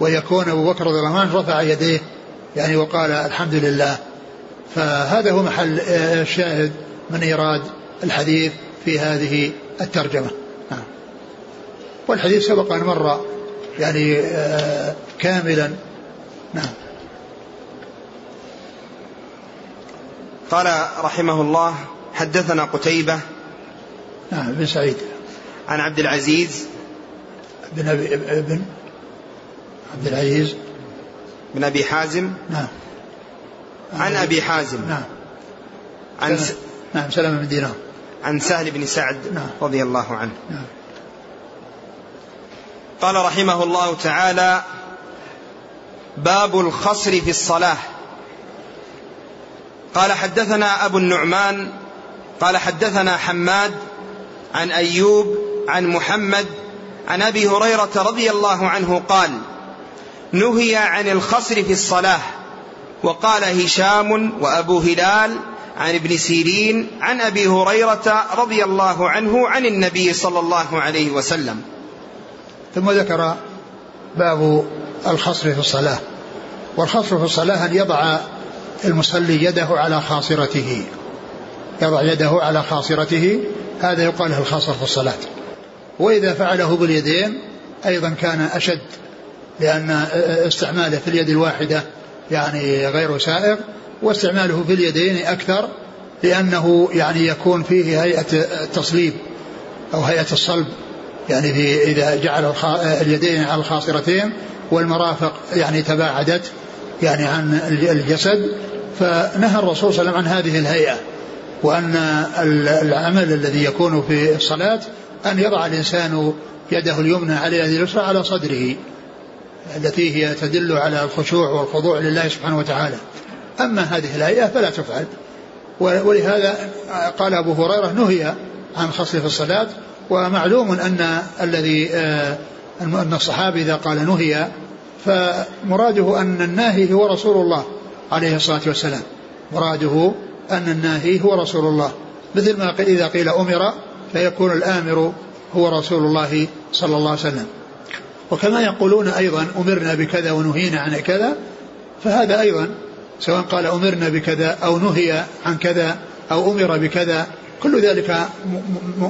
ويكون أبو بكر رضي الله عنه رفع يديه يعني وقال الحمد لله. فهذا هو محل الشاهد من إيراد الحديث في هذه الترجمة. نعم. والحديث سبق أن مر يعني آه، كاملا. نعم. قال رحمه الله حدثنا قتيبة. نعم بن سعيد. عن عبد العزيز. بن أبي بن عبد العزيز. بن أبي حازم؟ نعم. عن أبي حازم. نعم. عن س... نعم سلمة بن دينار. عن سهل بن سعد نعم. رضي الله عنه. نعم. قال رحمه الله تعالى باب الخصر في الصلاة. قال حدثنا أبو النعمان قال حدثنا حماد عن أيوب عن محمد عن أبي هريرة رضي الله عنه قال نهي عن الخصر في الصلاة. وقال هشام وأبو هلال عن ابن سيرين عن أبي هريرة رضي الله عنه عن النبي صلى الله عليه وسلم. ثم ذكر باب الخصر في الصلاة. والخصر في الصلاة أن يضع المصلي يده على خاصرته. يضع يده على خاصرته. هذا يقال له الخاصر في الصلاة. وإذا فعله باليدين أيضا كان أشد لأن استعماله في اليد الواحدة يعني غير سائغ واستعماله في اليدين أكثر لأنه يعني يكون فيه هيئة التصليب أو هيئة الصلب. يعني في إذا جعل اليدين على الخاصرتين والمرافق يعني تباعدت يعني عن الجسد فنهى الرسول صلى الله عليه وسلم عن هذه الهيئة وأن العمل الذي يكون في الصلاة أن يضع الإنسان يده اليمنى على يده اليسرى على صدره. التي هي تدل على الخشوع والخضوع لله سبحانه وتعالى. أما هذه الهيئة فلا تفعل. ولهذا قال أبو هريرة نهي عن خصل في الصلاة ومعلوم أن الذي آه، أن الصحابي إذا قال نهي فمراده أن الناهي هو رسول الله عليه الصلاة والسلام. مراده أن الناهي هو رسول الله. مثل ما إذا قيل أمر فيكون الآمر هو رسول الله صلى الله عليه وسلم. وكما يقولون أيضا أمرنا بكذا ونهينا عن كذا فهذا أيضا سواء قال أمرنا بكذا أو نهي عن كذا أو أمر بكذا كل ذلك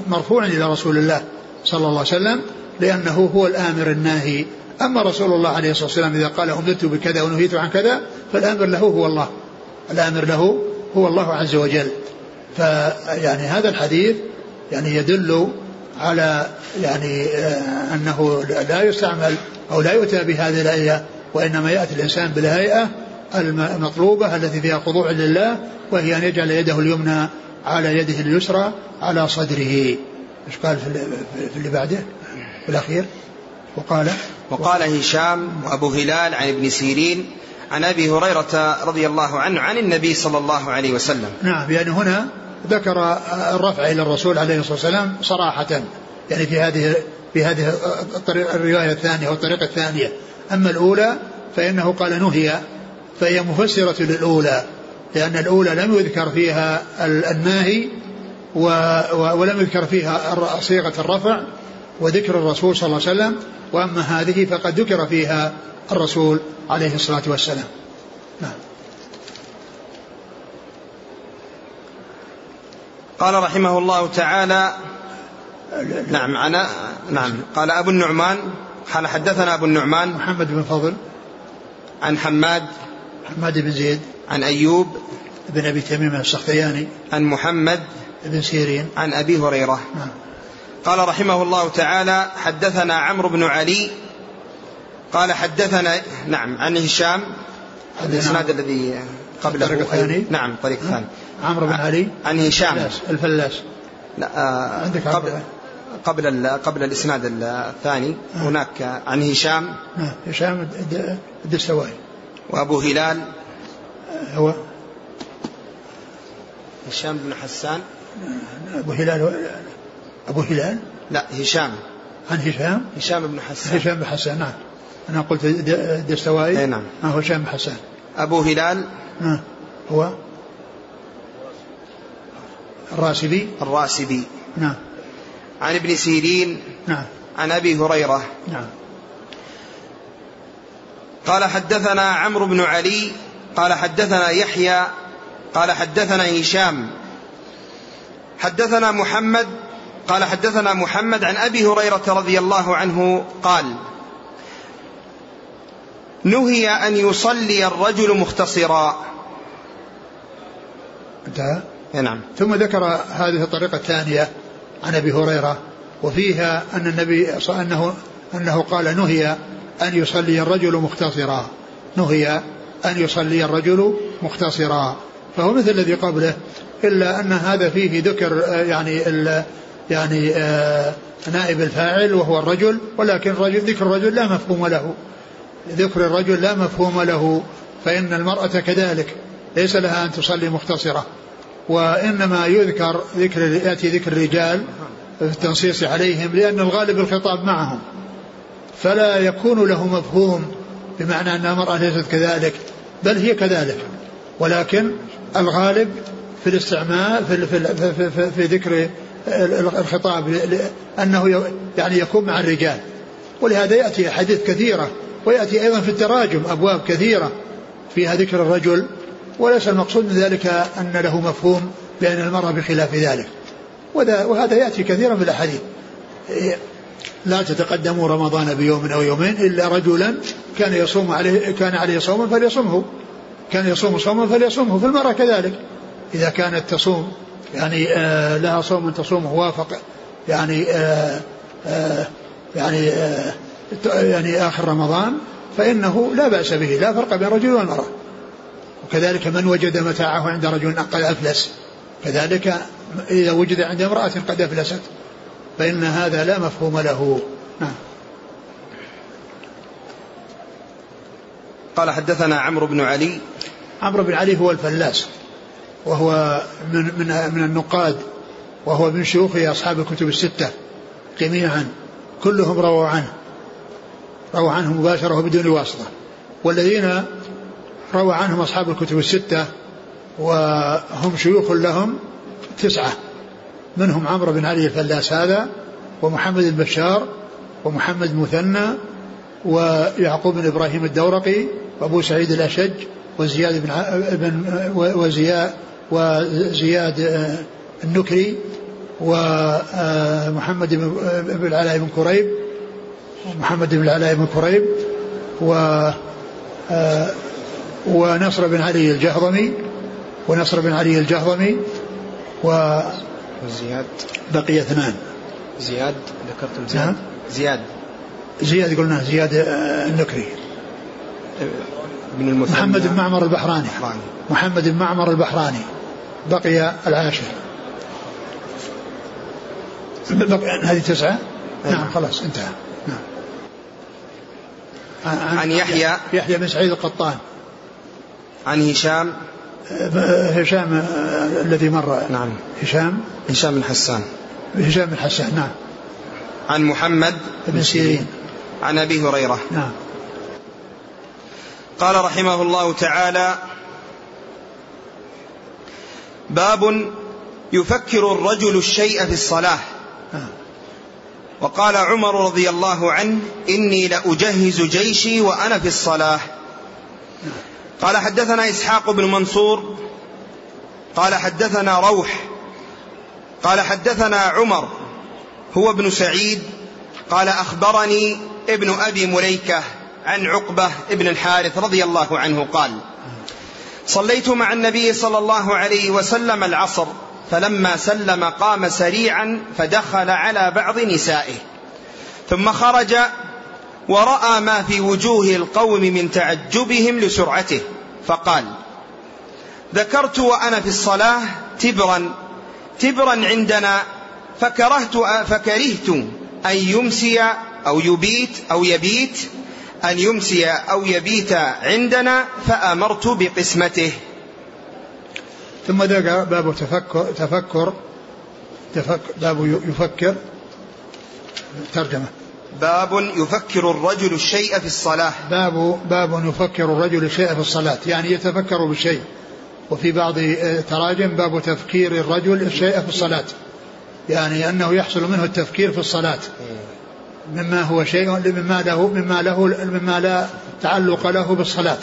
مرفوع إلى رسول الله صلى الله عليه وسلم لأنه هو الآمر الناهي. أما رسول الله عليه الصلاة والسلام إذا قال أمرت بكذا ونهيت عن كذا فالآمر له هو الله. الآمر له هو الله عز وجل. فيعني هذا الحديث يعني يدل على يعني آه، أنه لا يستعمل أو لا يؤتى بهذه الآية وإنما يأتي الإنسان بالهيئة المطلوبة التي فيها خضوع لله وهي أن يجعل يده اليمنى على يده اليسرى على صدره. إيش قال في اللي بعده؟ في الأخير؟ وقال؟ وقال هشام وأبو هلال عن ابن سيرين عن أبي هريرة رضي الله عنه عن النبي صلى الله عليه وسلم. نعم يعني هنا ذكر الرفع إلى الرسول عليه الصلاة والسلام صراحة يعني في هذه في هذه الطريقة الرواية الثانية والطريقة الثانية. أما الأولى فإنه قال نهي فهي مفسرة للأولى لأن الأولى لم يذكر فيها الناهي ولم يذكر فيها صيغة الرفع وذكر الرسول صلى الله عليه وسلم وأما هذه فقد ذكر فيها الرسول عليه الصلاة والسلام. قال رحمه الله تعالى نعم أنا نعم قال أبو النعمان قال حدثنا أبو النعمان محمد بن فضل عن حماد حماد بن زيد عن أيوب بن أبي تميم السختياني عن محمد بن سيرين. عن أبي هريرة. نعم. قال رحمه الله تعالى حدثنا عمرو بن علي قال حدثنا نعم عن هشام الإسناد الذي قبله الطريق الثاني. نعم. الثاني. عمرو بن علي؟ عن هشام. الفلاس لا آه عندك قبل قبل قبل الإسناد الثاني آه. هناك عن هشام. نعم هشام الدستوائي. وأبو هلال. آه، هو هشام بن حسان. أبو هلال أبو هلال؟ لا هشام. عن هشام؟ هشام بن حسان. هشام بن حسان نعم. أنا قلت دستوائي. أي نعم. هو هشام حسان. أبو هلال. ما هو؟ الراسبي الراسبي نعم. عن ابن سيرين. نعم. عن أبي هريرة. نعم. قال حدثنا عمرو بن علي. قال حدثنا يحيى. قال حدثنا هشام. حدثنا محمد. قال حدثنا محمد عن أبي هريرة رضي الله عنه قال نهي أن يصلي الرجل مختصرا. انتهى. نعم. ثم ذكر هذه الطريقة الثانية عن أبي هريرة وفيها أن النبي أنه أنه قال نهي أن يصلي الرجل مختصرا. نهي أن يصلي الرجل مختصرا. فهو مثل الذي قبله إلا أن هذا فيه ذكر آه، يعني ال يعني آه، نائب الفاعل وهو الرجل ولكن الرجل ذكر الرجل لا مفهوم له. ذكر الرجل لا مفهوم له. فإن المرأة كذلك ليس لها أن تصلي مختصرة. وإنما يذكر ذكر يأتي ذكر الرجال في التنصيص عليهم لأن الغالب الخطاب معهم فلا يكون له مفهوم بمعنى أن المرأة ليست كذلك بل هي كذلك ولكن الغالب في الاستعمال في, في, في, في, في ذكر الخطاب أنه يعني يكون مع الرجال. ولهذا يأتي أحاديث كثيرة ويأتي أيضا في التراجم أبواب كثيرة فيها ذكر الرجل وليس المقصود من ذلك أن له مفهوم بأن المرأة بخلاف ذلك. وهذا يأتي كثيرا في الأحاديث. لا تتقدموا رمضان بيوم أو يومين إلا رجلا كان يصوم عليه كان عليه صوم فليصمه. كان يصوم صوما فليصومه في المرأة كذلك. إذا كانت تصوم يعني آه لها صوم تصومه وافق يعني آه آه يعني يعني آخر رمضان فإنه لا بأس به. لا فرق بين الرجل والمرأة. وكذلك من وجد متاعه عند رجل قد أفلس كذلك إذا وجد عند امرأة قد أفلست فإن هذا لا مفهوم له. نعم. قال حدثنا عمرو بن علي. عمرو بن علي هو الفلاس وهو من من من النقاد وهو من شيوخ أصحاب الكتب الستة جميعا كلهم رووا عنه روى عنه مباشرة وبدون واسطة والذين روى عنهم أصحاب الكتب الستة وهم شيوخ لهم تسعة. منهم عمرو بن علي الفلاس هذا ومحمد بن بشار ومحمد مثنى ويعقوب بن إبراهيم الدورقي وأبو سعيد الأشج وزياد بن بن وزياد وزياد آه، النكري ومحمد بن العلاء بن كريب محمد بن العلاء بن كريب و آه، ونصر بن علي الجهضمي ونصر بن علي الجهضمي و وزياد بقي اثنان. زياد ذكرتم زياد؟ نعم. زياد. زياد قلنا زياد آه، النكري. بن محمد بن معمر البحراني. محمد بن معمر البحراني. بقي العاشر. هذه تسعة؟ نعم خلاص انتهى. نعم. عن, عن يحيى. يحيى بن سعيد القطان. عن هشام؟ هشام الذي مر. نعم. هشام؟ هشام بن حسان. هشام بن حسان نعم. عن محمد بن سيرين. عن أبي هريرة. نعم. قال رحمه الله تعالى باب يفكر الرجل الشيء في الصلاة. نعم. وقال عمر رضي الله عنه إني لأجهز جيشي وأنا في الصلاة. قال حدثنا إسحاق بن منصور قال حدثنا روح قال حدثنا عمر هو ابن سعيد قال أخبرني ابن أبي مليكة عن عقبة ابن الحارث رضي الله عنه قال صليت مع النبي صلى الله عليه وسلم العصر فلما سلم قام سريعا فدخل على بعض نسائه ثم خرج ورأى ما في وجوه القوم من تعجبهم لسرعته فقال ذكرت وأنا في الصلاة تبرا تبرا عندنا فكرهت فكرهت أن يمسي أو يبيت أو يبيت أن يمسي أو يبيت عندنا فأمرت بقسمته. ثم ذكر باب تفكر تفكر, تفكر باب يفكر ترجمة. باب يفكر الرجل الشيء في الصلاة. باب باب يفكر الرجل الشيء في الصلاة. يعني يتفكر بالشيء. وفي بعض تراجم باب تفكير الرجل الشيء في الصلاة. يعني أنه يحصل منه التفكير في الصلاة. مما هو شيء مما له مما له مما لا تعلق له بالصلاة.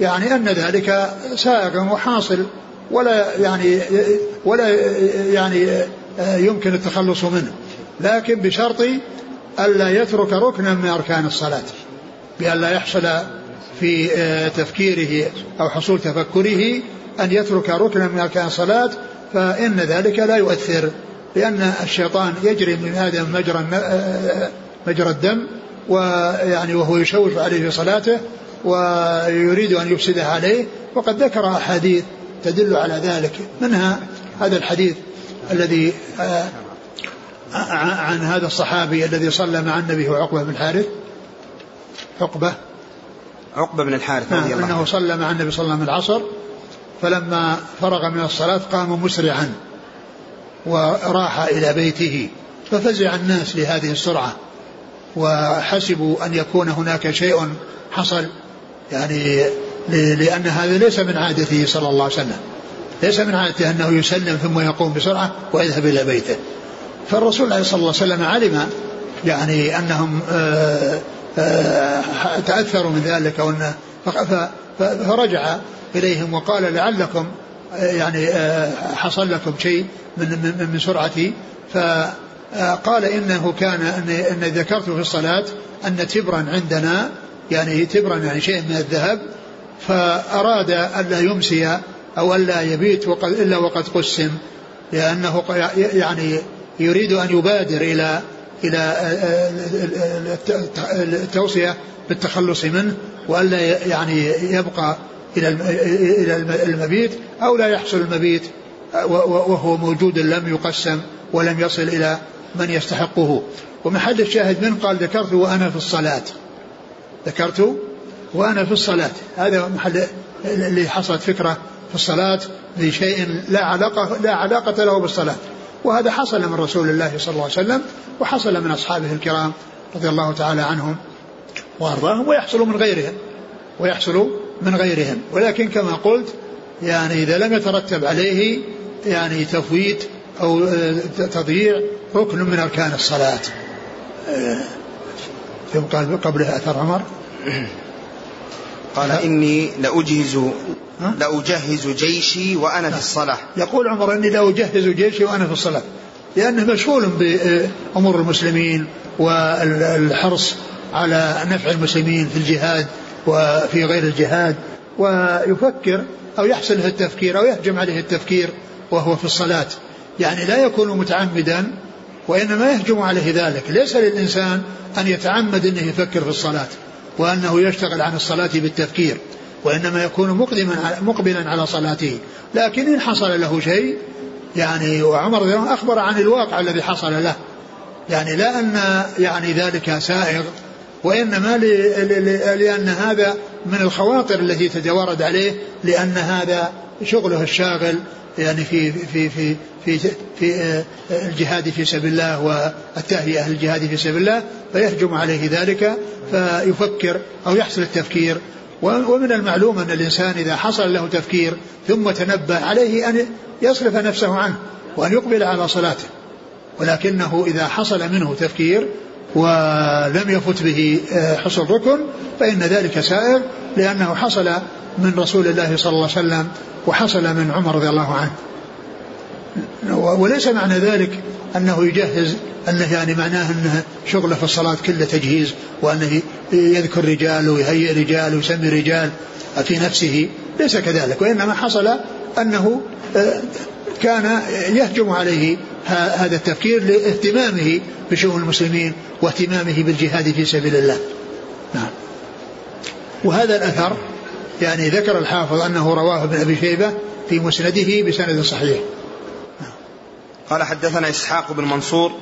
يعني أن ذلك سائغ وحاصل. ولا يعني ولا يعني يمكن التخلص منه. لكن بشرط ألا يترك ركنا من أركان الصلاة بأن لا يحصل في تفكيره أو حصول تفكره أن يترك ركنا من أركان الصلاة فإن ذلك لا يؤثر لأن الشيطان يجري من آدم مجرى مجرى الدم ويعني وهو يشوش عليه في صلاته ويريد أن يفسدها عليه وقد ذكر أحاديث تدل على ذلك منها هذا الحديث الذي آه، عن هذا الصحابي الذي صلى مع النبي هو عقبة بن الحارث؟ عقبة. عقبة بن الحارث رضي الله أنه صلى مع النبي صلى الله عليه وسلم العصر فلما فرغ من الصلاة قام مسرعا وراح إلى بيته ففزع الناس لهذه السرعة وحسبوا أن يكون هناك شيء حصل يعني لأن هذا ليس من عادته صلى الله عليه وسلم. ليس من عادته أنه يسلم ثم يقوم بسرعة ويذهب إلى بيته. فالرسول عليه الصلاة والسلام علم يعني أنهم آه، آه، تأثروا من ذلك أو فرجع إليهم وقال لعلكم آه، يعني حصل لكم شيء من من, من سرعتي. فقال إنه كان إن, ذكرت في الصلاة أن تبرا عندنا يعني تبرا يعني شيء من الذهب فأراد الا يمسي أو الا يبيت وقد إلا وقد قسم لأنه يعني يريد أن يبادر إلى إلى التوصية بالتخلص منه والا يعني يبقى إلى إلى المبيت أو لا يحصل المبيت وهو موجود لم يقسم ولم يصل إلى من يستحقه. ومحل الشاهد من قال ذكرت وأنا في الصلاة. ذكرت وأنا في الصلاة. هذا محل اللي حصلت فكرة في الصلاة بشيء لا علاقة لا علاقة له بالصلاة. وهذا حصل من رسول الله صلى الله عليه وسلم وحصل من أصحابه الكرام رضي الله تعالى عنهم وأرضاهم ويحصل من غيرهم ويحصل من غيرهم. ولكن كما قلت يعني إذا لم يترتب عليه يعني تفويت أو آه، تضييع ركن من أركان الصلاة. ثم آه، قال قبله أثر عمر. قال إني لأجهز لأجهز جيشي وأنا في الصلاة. يقول عمر إني لأجهز جيشي وأنا في الصلاة. لأنه مشغول بأمور المسلمين والحرص على نفع المسلمين في الجهاد وفي غير الجهاد ويفكر أو يحسن له التفكير أو يهجم عليه التفكير وهو في الصلاة. يعني لا يكون متعمدا وإنما يهجم عليه ذلك. ليس للإنسان أن يتعمد أنه يفكر في الصلاة. وأنه يشتغل عن الصلاة بالتفكير وإنما يكون مقدما مقبلا على صلاته. لكن إن حصل له شيء يعني وعمر أخبر عن الواقع الذي حصل له. يعني لا أن يعني ذلك سائغ وإنما لأن هذا من الخواطر التي تتوارد عليه لأن هذا شغله الشاغل يعني في في في في في آه، الجهاد في سبيل الله والتهيئة للجهاد في سبيل الله فيهجم عليه ذلك فيفكر أو يحصل التفكير. ومن المعلوم أن الإنسان إذا حصل له تفكير ثم تنبه عليه أن يصرف نفسه عنه وأن يقبل على صلاته ولكنه إذا حصل منه تفكير ولم يفت به آه، حصل ركن فإن ذلك سائر لأنه حصل من رسول الله صلى الله عليه وسلم وحصل من عمر رضي الله عنه. وليس معنى ذلك أنه يجهز أنه يعني معناه أنه شغله في الصلاة كله تجهيز وأنه يذكر رجال ويهيئ رجال ويسمي رجال في نفسه. ليس كذلك وإنما حصل أنه آه، كان يهجم عليه هذا التفكير لاهتمامه بشؤون المسلمين واهتمامه بالجهاد في سبيل الله. نعم. وهذا الأثر يعني ذكر الحافظ أنه رواه ابن أبي شيبة في مسنده بسند صحيح. قال حدثنا إسحاق بن منصور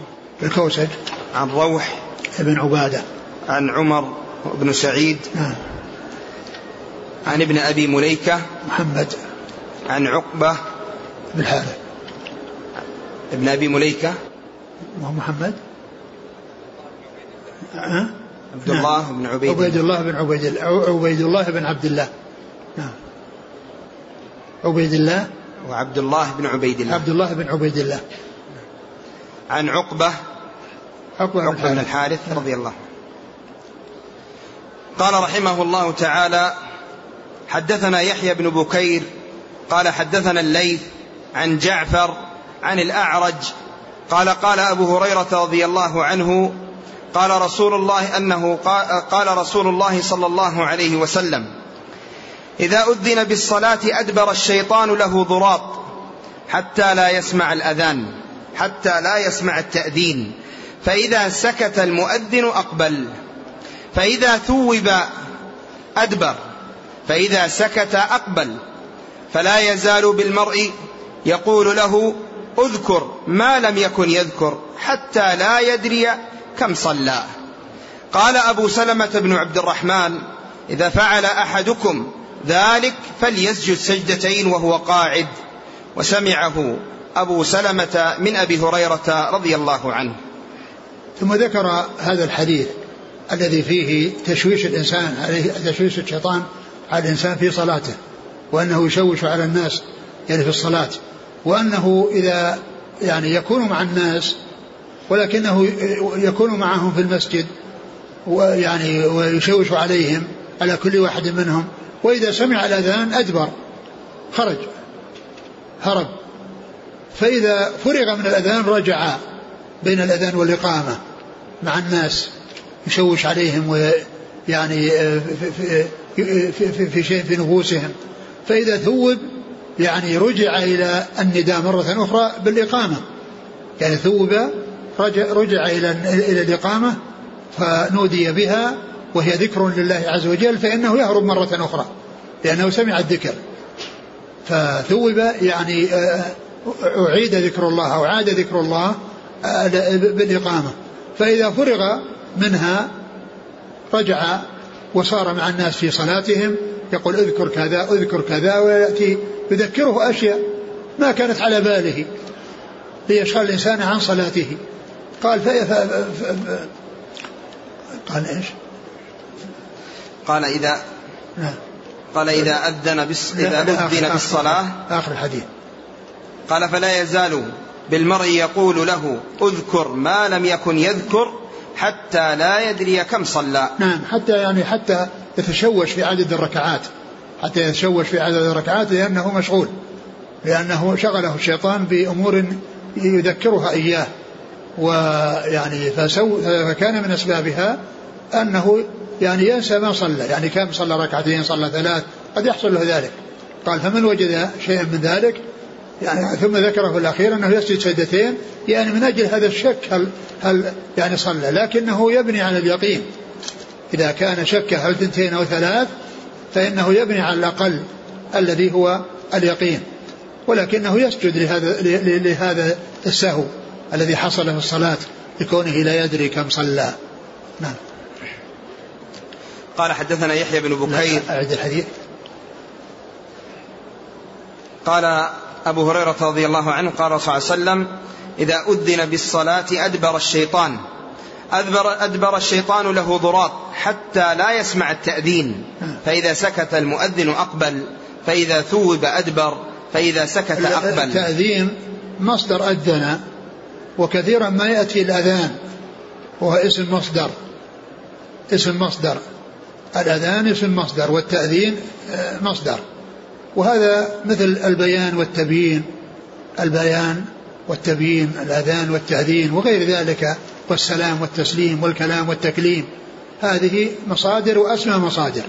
الكوسج عن روح بن عبادة. عن عمر بن سعيد نعم. عن ابن أبي مليكة محمد عن عقبة بن الحارث ابن أبي مليكة. وهو محمد؟ عبد الله نعم. بن عبيد عبيد الله بن عبيد الله عبيد الله بن عبد الله. نعم. عبيد الله؟ وعبد الله بن عبيد الله. عبد الله بن عبيد الله. عن عقبة عقبة, عقبة بن الحارث. رضي الله قال رحمه الله تعالى حدثنا يحيى بن بكير قال حدثنا الليث عن جعفر عن الأعرج. قال قال أبو هريرة رضي الله عنه قال رسول الله أنه قال رسول الله صلى الله عليه وسلم إذا أذن بالصلاة أدبر الشيطان له ضراط حتى لا يسمع الأذان حتى لا يسمع التأذين. فإذا سكت المؤذن أقبل فإذا ثوب أدبر فإذا سكت أقبل فلا يزال بالمرء يقول له اذكر ما لم يكن يذكر حتى لا يدري كم صلى. قال أبو سلمة بن عبد الرحمن إذا فعل أحدكم ذلك فليسجد سجدتين وهو قاعد. وسمعه أبو سلمة من أبي هريرة رضي الله عنه. ثم ذكر هذا الحديث الذي فيه تشويش الإنسان عليه تشويش الشيطان على الإنسان في صلاته وأنه يشوش على الناس يعني في الصلاة. وأنه إذا يعني يكون مع الناس ولكنه يكون معهم في المسجد ويعني ويشوش عليهم على كل واحد منهم وإذا سمع الأذان أدبر خرج هرب. فإذا فرغ من الأذان رجع بين الأذان والإقامة مع الناس يشوش عليهم ويعني في, في, في, في شيء في نفوسهم. فإذا ثوب يعني رجع إلى النداء مرة أخرى بالإقامة. يعني ثوب رجع, رجع إلى إلى الإقامة فنودي بها وهي ذكر لله عز وجل فإنه يهرب مرة أخرى لأنه سمع الذكر. فثوب يعني آه، أعيد ذكر الله أو عاد ذكر الله آه، بالإقامة. فإذا فرغ منها رجع وصار مع الناس في صلاتهم يقول اذكر كذا اذكر كذا ويأتي يذكره أشياء ما كانت على باله ليشغل الإنسان عن صلاته. قال ف... ف... ف... قال إيش؟ قال إذا نعم. قال إذا أذن بس إذا أذن بالصلاة. آخر الحديث قال فلا يزال بالمرء يقول له اذكر ما لم يكن يذكر حتى لا يدري كم صلى. نعم حتى يعني حتى يتشوش في عدد الركعات. حتى يتشوش في عدد الركعات لأنه مشغول. لأنه شغله الشيطان بأمور يذكرها إياه. ويعني فكان من أسبابها أنه يعني ينسى ما صلى. يعني كم صلى ركعتين صلى ثلاث قد يحصل له ذلك. قال فمن وجد شيئا من ذلك يعني ثم ذكره في الأخير أنه يسجد سجدتين يعني من أجل هذا الشك هل, هل يعني صلى لكنه يبني على اليقين. إذا كان شك هل ثنتين أو ثلاث فإنه يبني على الأقل الذي هو اليقين. ولكنه يسجد لهذا لهذا السهو الذي حصل في الصلاة لكونه لا يدري كم صلى. نعم. قال حدثنا يحيى بن بكير. أعد الحديث. قال أبو هريرة رضي الله عنه قال صلى الله عليه وسلم إذا أذن بالصلاة أدبر الشيطان. أدبر, أدبر الشيطان له ضراط حتى لا يسمع التأذين. فإذا سكت المؤذن أقبل. فإذا ثوب أدبر. فإذا سكت أقبل. التأذين مصدر أذن وكثيرا ما يأتي الأذان وهو اسم مصدر. اسم مصدر. الأذان اسم مصدر والتأذين آه، مصدر. وهذا مثل البيان والتبيين البيان والتبيين الأذان والتأذين وغير ذلك والسلام والتسليم والكلام والتكليم. هذه مصادر وأسمى مصادر.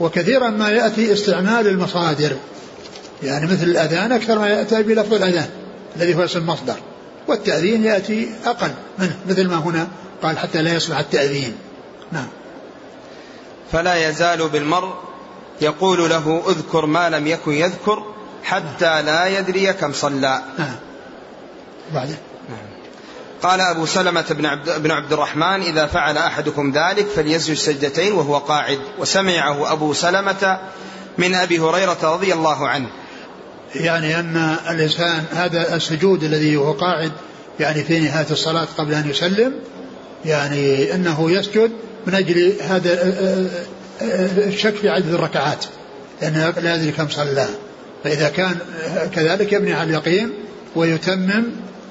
وكثيرا ما يأتي استعمال المصادر. يعني مثل الأذان أكثر ما يأتي بلفظ الأذان الذي هو اسم مصدر. والتأذين يأتي أقل منه مثل ما هنا قال حتى لا يصلح التأذين. نعم. فلا يزال بالمرء يقول له اذكر ما لم يكن يذكر حتى لا يدري كم صلى. نعم. بعده قال أبو سلمة بن عبد, بن عبد الرحمن إذا فعل أحدكم ذلك فليسجد سجدتين وهو قاعد. وسمعه أبو سلمة من أبي هريرة رضي الله عنه. يعني أن الإنسان هذا السجود الذي هو قاعد يعني في نهاية الصلاة قبل أن يسلم يعني أنه يسجد من أجل هذا الشك في عدد الركعات لأنه لا يدري كم صلى فإذا كان كذلك يبني على اليقين ويتمم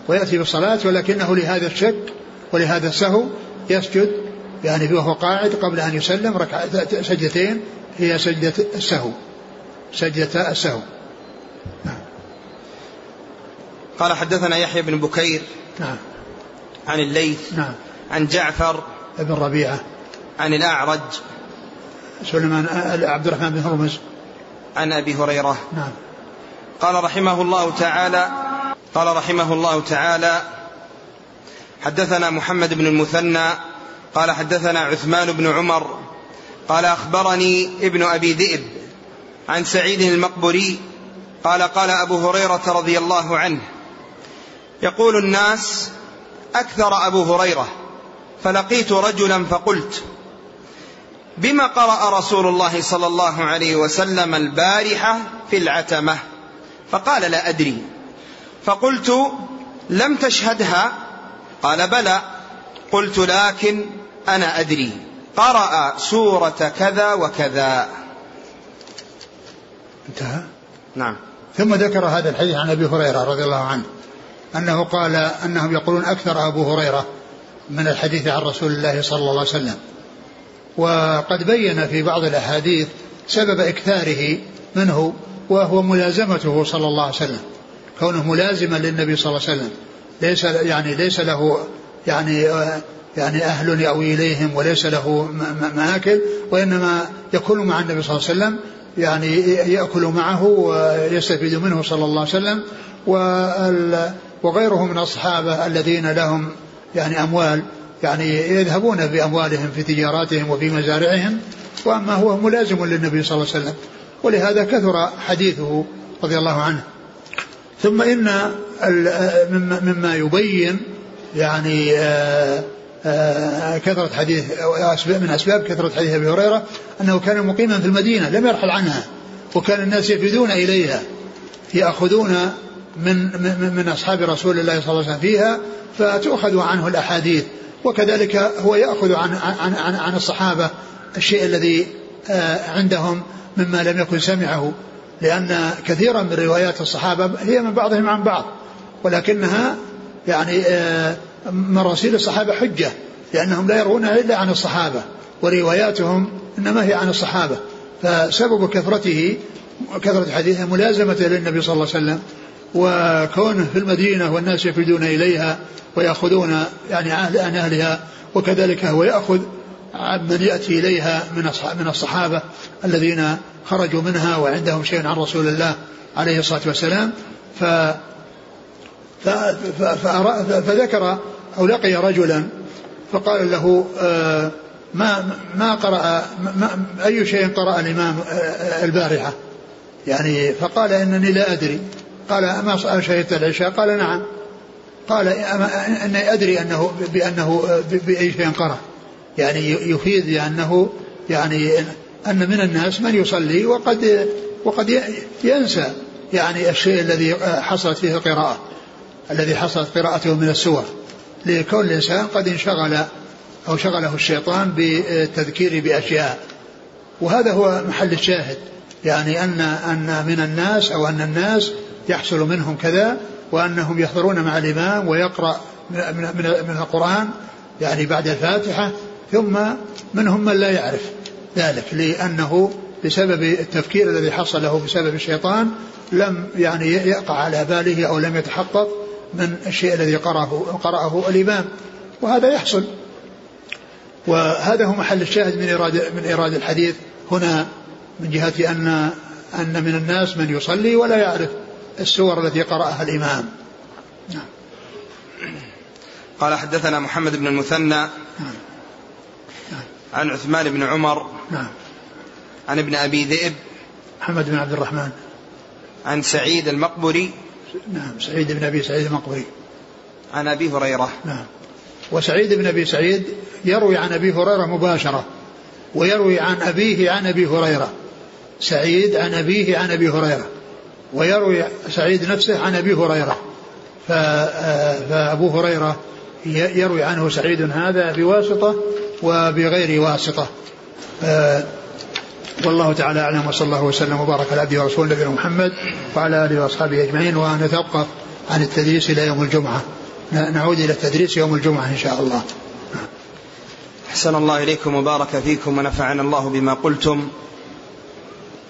ويأتي بالصلاة ولكنه لهذا الشك ولهذا السهو يسجد يعني وهو قاعد قبل أن يسلم ركعة سجدتين هي سجدة السهو. سجدة السهو. نعم. قال حدثنا يحيى بن بكير نعم. عن الليث نعم. عن جعفر بن ربيعة. عن الأعرج سليمان عبد الرحمن بن هرمز. عن أبي هريرة. نعم. قال رحمه الله تعالى قال رحمه الله تعالى حدثنا محمد بن المثنى قال حدثنا عثمان بن عمر قال أخبرني ابن أبي ذئب عن سعيد المقبري قال قال أبو هريرة رضي الله عنه يقول الناس أكثر أبو هريرة فلقيت رجلا فقلت بما قرأ رسول الله صلى الله عليه وسلم البارحة في العتمة. فقال لا أدري. فقلت لم تشهدها. قال بلى. قلت لكن أنا أدري. قرأ سورة كذا وكذا. انتهى؟ نعم. ثم ذكر هذا الحديث عن أبي هريرة رضي الله عنه. أنه قال أنهم يقولون أكثر أبو هريرة من الحديث عن رسول الله صلى الله عليه وسلم. وقد بين في بعض الأحاديث سبب إكثاره منه وهو ملازمته صلى الله عليه وسلم. كونه ملازما للنبي صلى الله عليه وسلم. ليس يعني ليس له يعني يعني أهل يأوي إليهم وليس له مآكل وإنما يكون مع النبي صلى الله عليه وسلم يعني يأكل معه ويستفيد منه صلى الله عليه وسلم. وغيره من الصحابة الذين لهم يعني أموال يعني يذهبون بأموالهم في تجاراتهم وفي مزارعهم وأما هو ملازم للنبي صلى الله عليه وسلم. ولهذا كثر حديثه رضي الله عنه. ثم إن مما يبين يعني آه، آه، كثرة حديث من أسباب كثرة حديث أبي هريرة أنه كان مقيما في المدينة لم يرحل عنها وكان الناس يفيدون إليها يأخذون من, من أصحاب رسول الله صلى الله عليه وسلم فيها فتؤخذ عنه الأحاديث. وكذلك هو يأخذ عن عن عن, عن الصحابة الشيء الذي آه، عندهم مما لم يكن سمعه لأن كثيرا من روايات الصحابة هي من بعضهم عن بعض ولكنها يعني آه، مراسيل الصحابة حجة لأنهم لا يروونها إلا عن الصحابة ورواياتهم إنما هي عن الصحابة. فسبب كثرته كثرة حديثه ملازمة للنبي صلى الله عليه وسلم وكونه في المدينة والناس يفيدون إليها ويأخذون يعني عن أهلها وكذلك هو يأخذ من يأتي إليها من من الصحابة الذين خرجوا منها وعندهم شيء عن رسول الله عليه الصلاة والسلام. ف فذكر أو لقي رجلا فقال له آه، ما ما قرأ ما أي شيء قرأ الإمام آه، البارحة؟ يعني فقال إنني لا أدري. قال أما شهدت العشاء؟ قال نعم. قال أني أدري أنه بأنه بأي شيء قرأ. يعني يفيد بأنه يعني أن من الناس من يصلي وقد وقد ينسى يعني الشيء الذي حصلت فيه القراءة الذي حصلت قراءته من السور. لكون الإنسان قد انشغل أو شغله الشيطان بالتذكير بأشياء. وهذا هو محل الشاهد. يعني أن أن من الناس أو أن الناس يحصل منهم كذا وأنهم يحضرون مع الإمام ويقرأ من, من, من القرآن يعني بعد الفاتحة ثم منهم من لا يعرف ذلك لأنه بسبب التفكير الذي حصل له بسبب الشيطان لم يعني يقع على باله أو لم يتحقق من الشيء الذي قرأه, قرأه الإمام وهذا يحصل. وهذا هو محل الشاهد من إرادة, من إيراد الحديث هنا من جهة أن أن من الناس من يصلي ولا يعرف. السور التي قرأها الإمام. نعم. قال حدثنا محمد بن المثنى. نعم. نعم. عن عثمان بن عمر. نعم. عن ابن أبي ذئب. محمد بن عبد الرحمن. عن سعيد المقبري. نعم. سعيد بن أبي سعيد المقبري. عن أبي هريرة. نعم. وسعيد بن أبي سعيد يروي عن أبي هريرة مباشرة ويروي عن أبيه عن أبي هريرة. سعيد عن أبيه عن أبي هريرة. ويروي سعيد نفسه عن أبي هريرة. فأبو هريرة يروي عنه سعيد هذا بواسطة وبغير واسطة. آه والله تعالى أعلم وصلى الله وسلم وبارك على عبده ورسوله نبينا محمد وعلى آله وأصحابه أجمعين ونتوقف عن التدريس إلى يوم الجمعة. نعود إلى التدريس يوم الجمعة إن شاء الله. أحسن الله إليكم وبارك فيكم ونفعنا الله بما قلتم.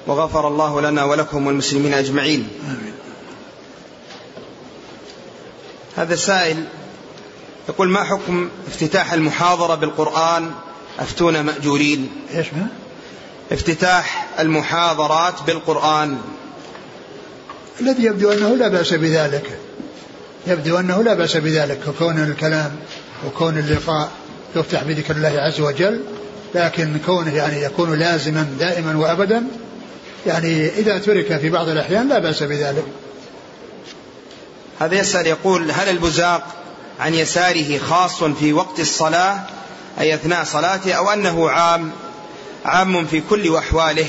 وغفر الله لنا ولكم والمسلمين أجمعين آمين. هذا سائل يقول ما حكم افتتاح المحاضرة بالقرآن أفتونا مأجورين إيش ما؟ افتتاح المحاضرات بالقرآن الذي يبدو أنه لا بأس بذلك يبدو أنه لا بأس بذلك وكون الكلام وكون اللقاء يفتح بذكر الله عز وجل لكن كونه يعني يكون لازما دائما وأبدا يعني إذا ترك في بعض الأحيان لا بأس بذلك. هذا يسأل يقول هل البزاق عن يساره خاص في وقت الصلاة أي أثناء صلاته أو أنه عام عام في كل أحواله؟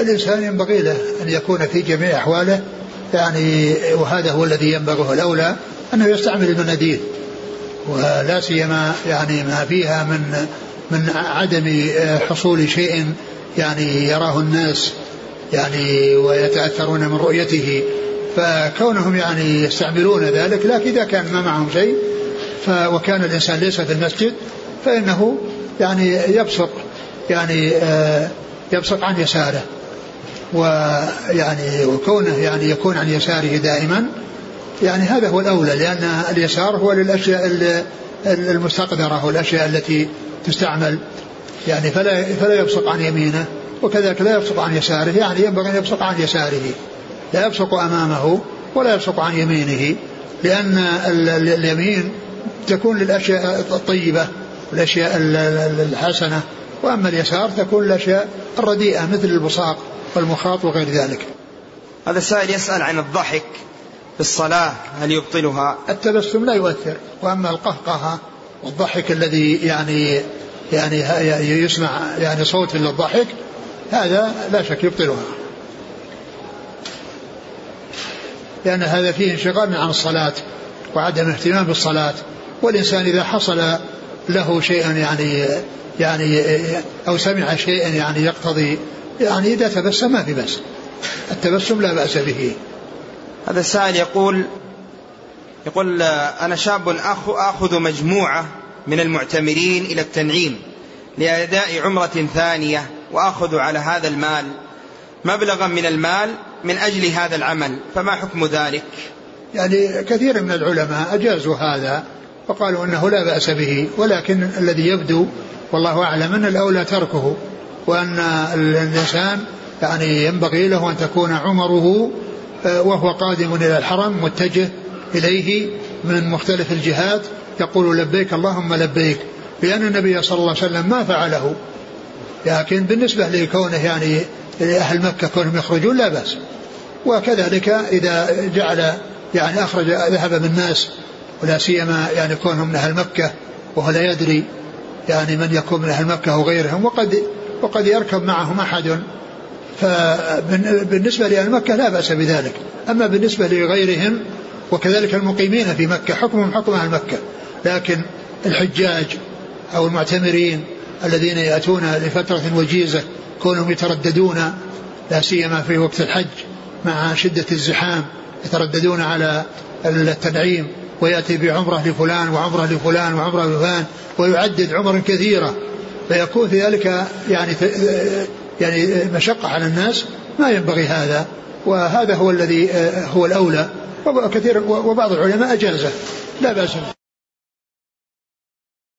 الإنسان ينبغي له أن يكون في جميع أحواله يعني وهذا هو الذي ينبغي الأولى أنه يستعمل المناديل ولا سيما يعني ما فيها من من عدم حصول شيء يعني يراه الناس. يعني ويتأثرون من رؤيته فكونهم يعني يستعملون ذلك لكن إذا كان ما معهم شيء وكان الإنسان ليس في المسجد فإنه يعني يبصق يعني آه يبصق عن يساره. ويعني وكونه يعني يكون عن يساره دائما يعني هذا هو الأولى لأن اليسار هو للأشياء المستقدرة والأشياء التي تستعمل يعني فلا فلا يبصق عن يمينه. وكذلك لا يبصق عن يساره يعني ينبغي أن يبصق عن يساره. لا يبصق أمامه ولا يبصق عن يمينه لأن اليمين تكون للأشياء الطيبة الأشياء الحسنة وأما اليسار تكون الأشياء الرديئة مثل البصاق والمخاط وغير ذلك. هذا السائل يسأل عن الضحك في الصلاة هل يبطلها؟ التبسم لا يؤثر وأما القهقهة والضحك الذي يعني يعني يسمع يعني صوت للضحك هذا لا شك يبطلها. لأن هذا فيه انشغال عن الصلاة وعدم اهتمام بالصلاة. والإنسان إذا حصل له شيء يعني يعني أو سمع شيئا يعني يقتضي يعني إذا تبسم ما في بأس. التبسم لا بأس به. هذا السائل يقول يقول أنا شاب آخذ مجموعة من المعتمرين إلى التنعيم لأداء عمرة ثانية. وآخذ على هذا المال مبلغا من المال من أجل هذا العمل فما حكم ذلك؟ يعني كثير من العلماء أجازوا هذا وقالوا أنه لا بأس به ولكن الذي يبدو والله أعلم أن الأولى تركه وأن الإنسان يعني ينبغي له أن تكون عمره آه، وهو قادم إلى الحرم متجه إليه من مختلف الجهات يقول لبيك اللهم لبيك لأن النبي صلى الله عليه وسلم ما فعله. لكن بالنسبة لكونه يعني أهل مكة كونهم يخرجون لا بأس. وكذلك إذا جعل يعني أخرج ذهب بالناس ولا سيما يعني كونهم من أهل مكة وهو لا يدري يعني من يكون من أهل مكة وغيرهم وقد وقد يركب معهم أحد. فبالنسبة لأهل مكة لا بأس بذلك. أما بالنسبة لغيرهم وكذلك المقيمين في مكة حكمهم حكم أهل مكة. لكن الحجاج أو المعتمرين الذين يأتون لفترة وجيزة كونهم يترددون لا سيما في وقت الحج مع شدة الزحام يترددون على التنعيم ويأتي بعمرة لفلان وعمرة لفلان وعمرة لفلان ويعدد عمر كثيرة. فيكون في ذلك يعني يعني مشقة على الناس ما ينبغي هذا. وهذا هو الذي هو الأولى. وكثير وبعض العلماء أجازه. لا بأس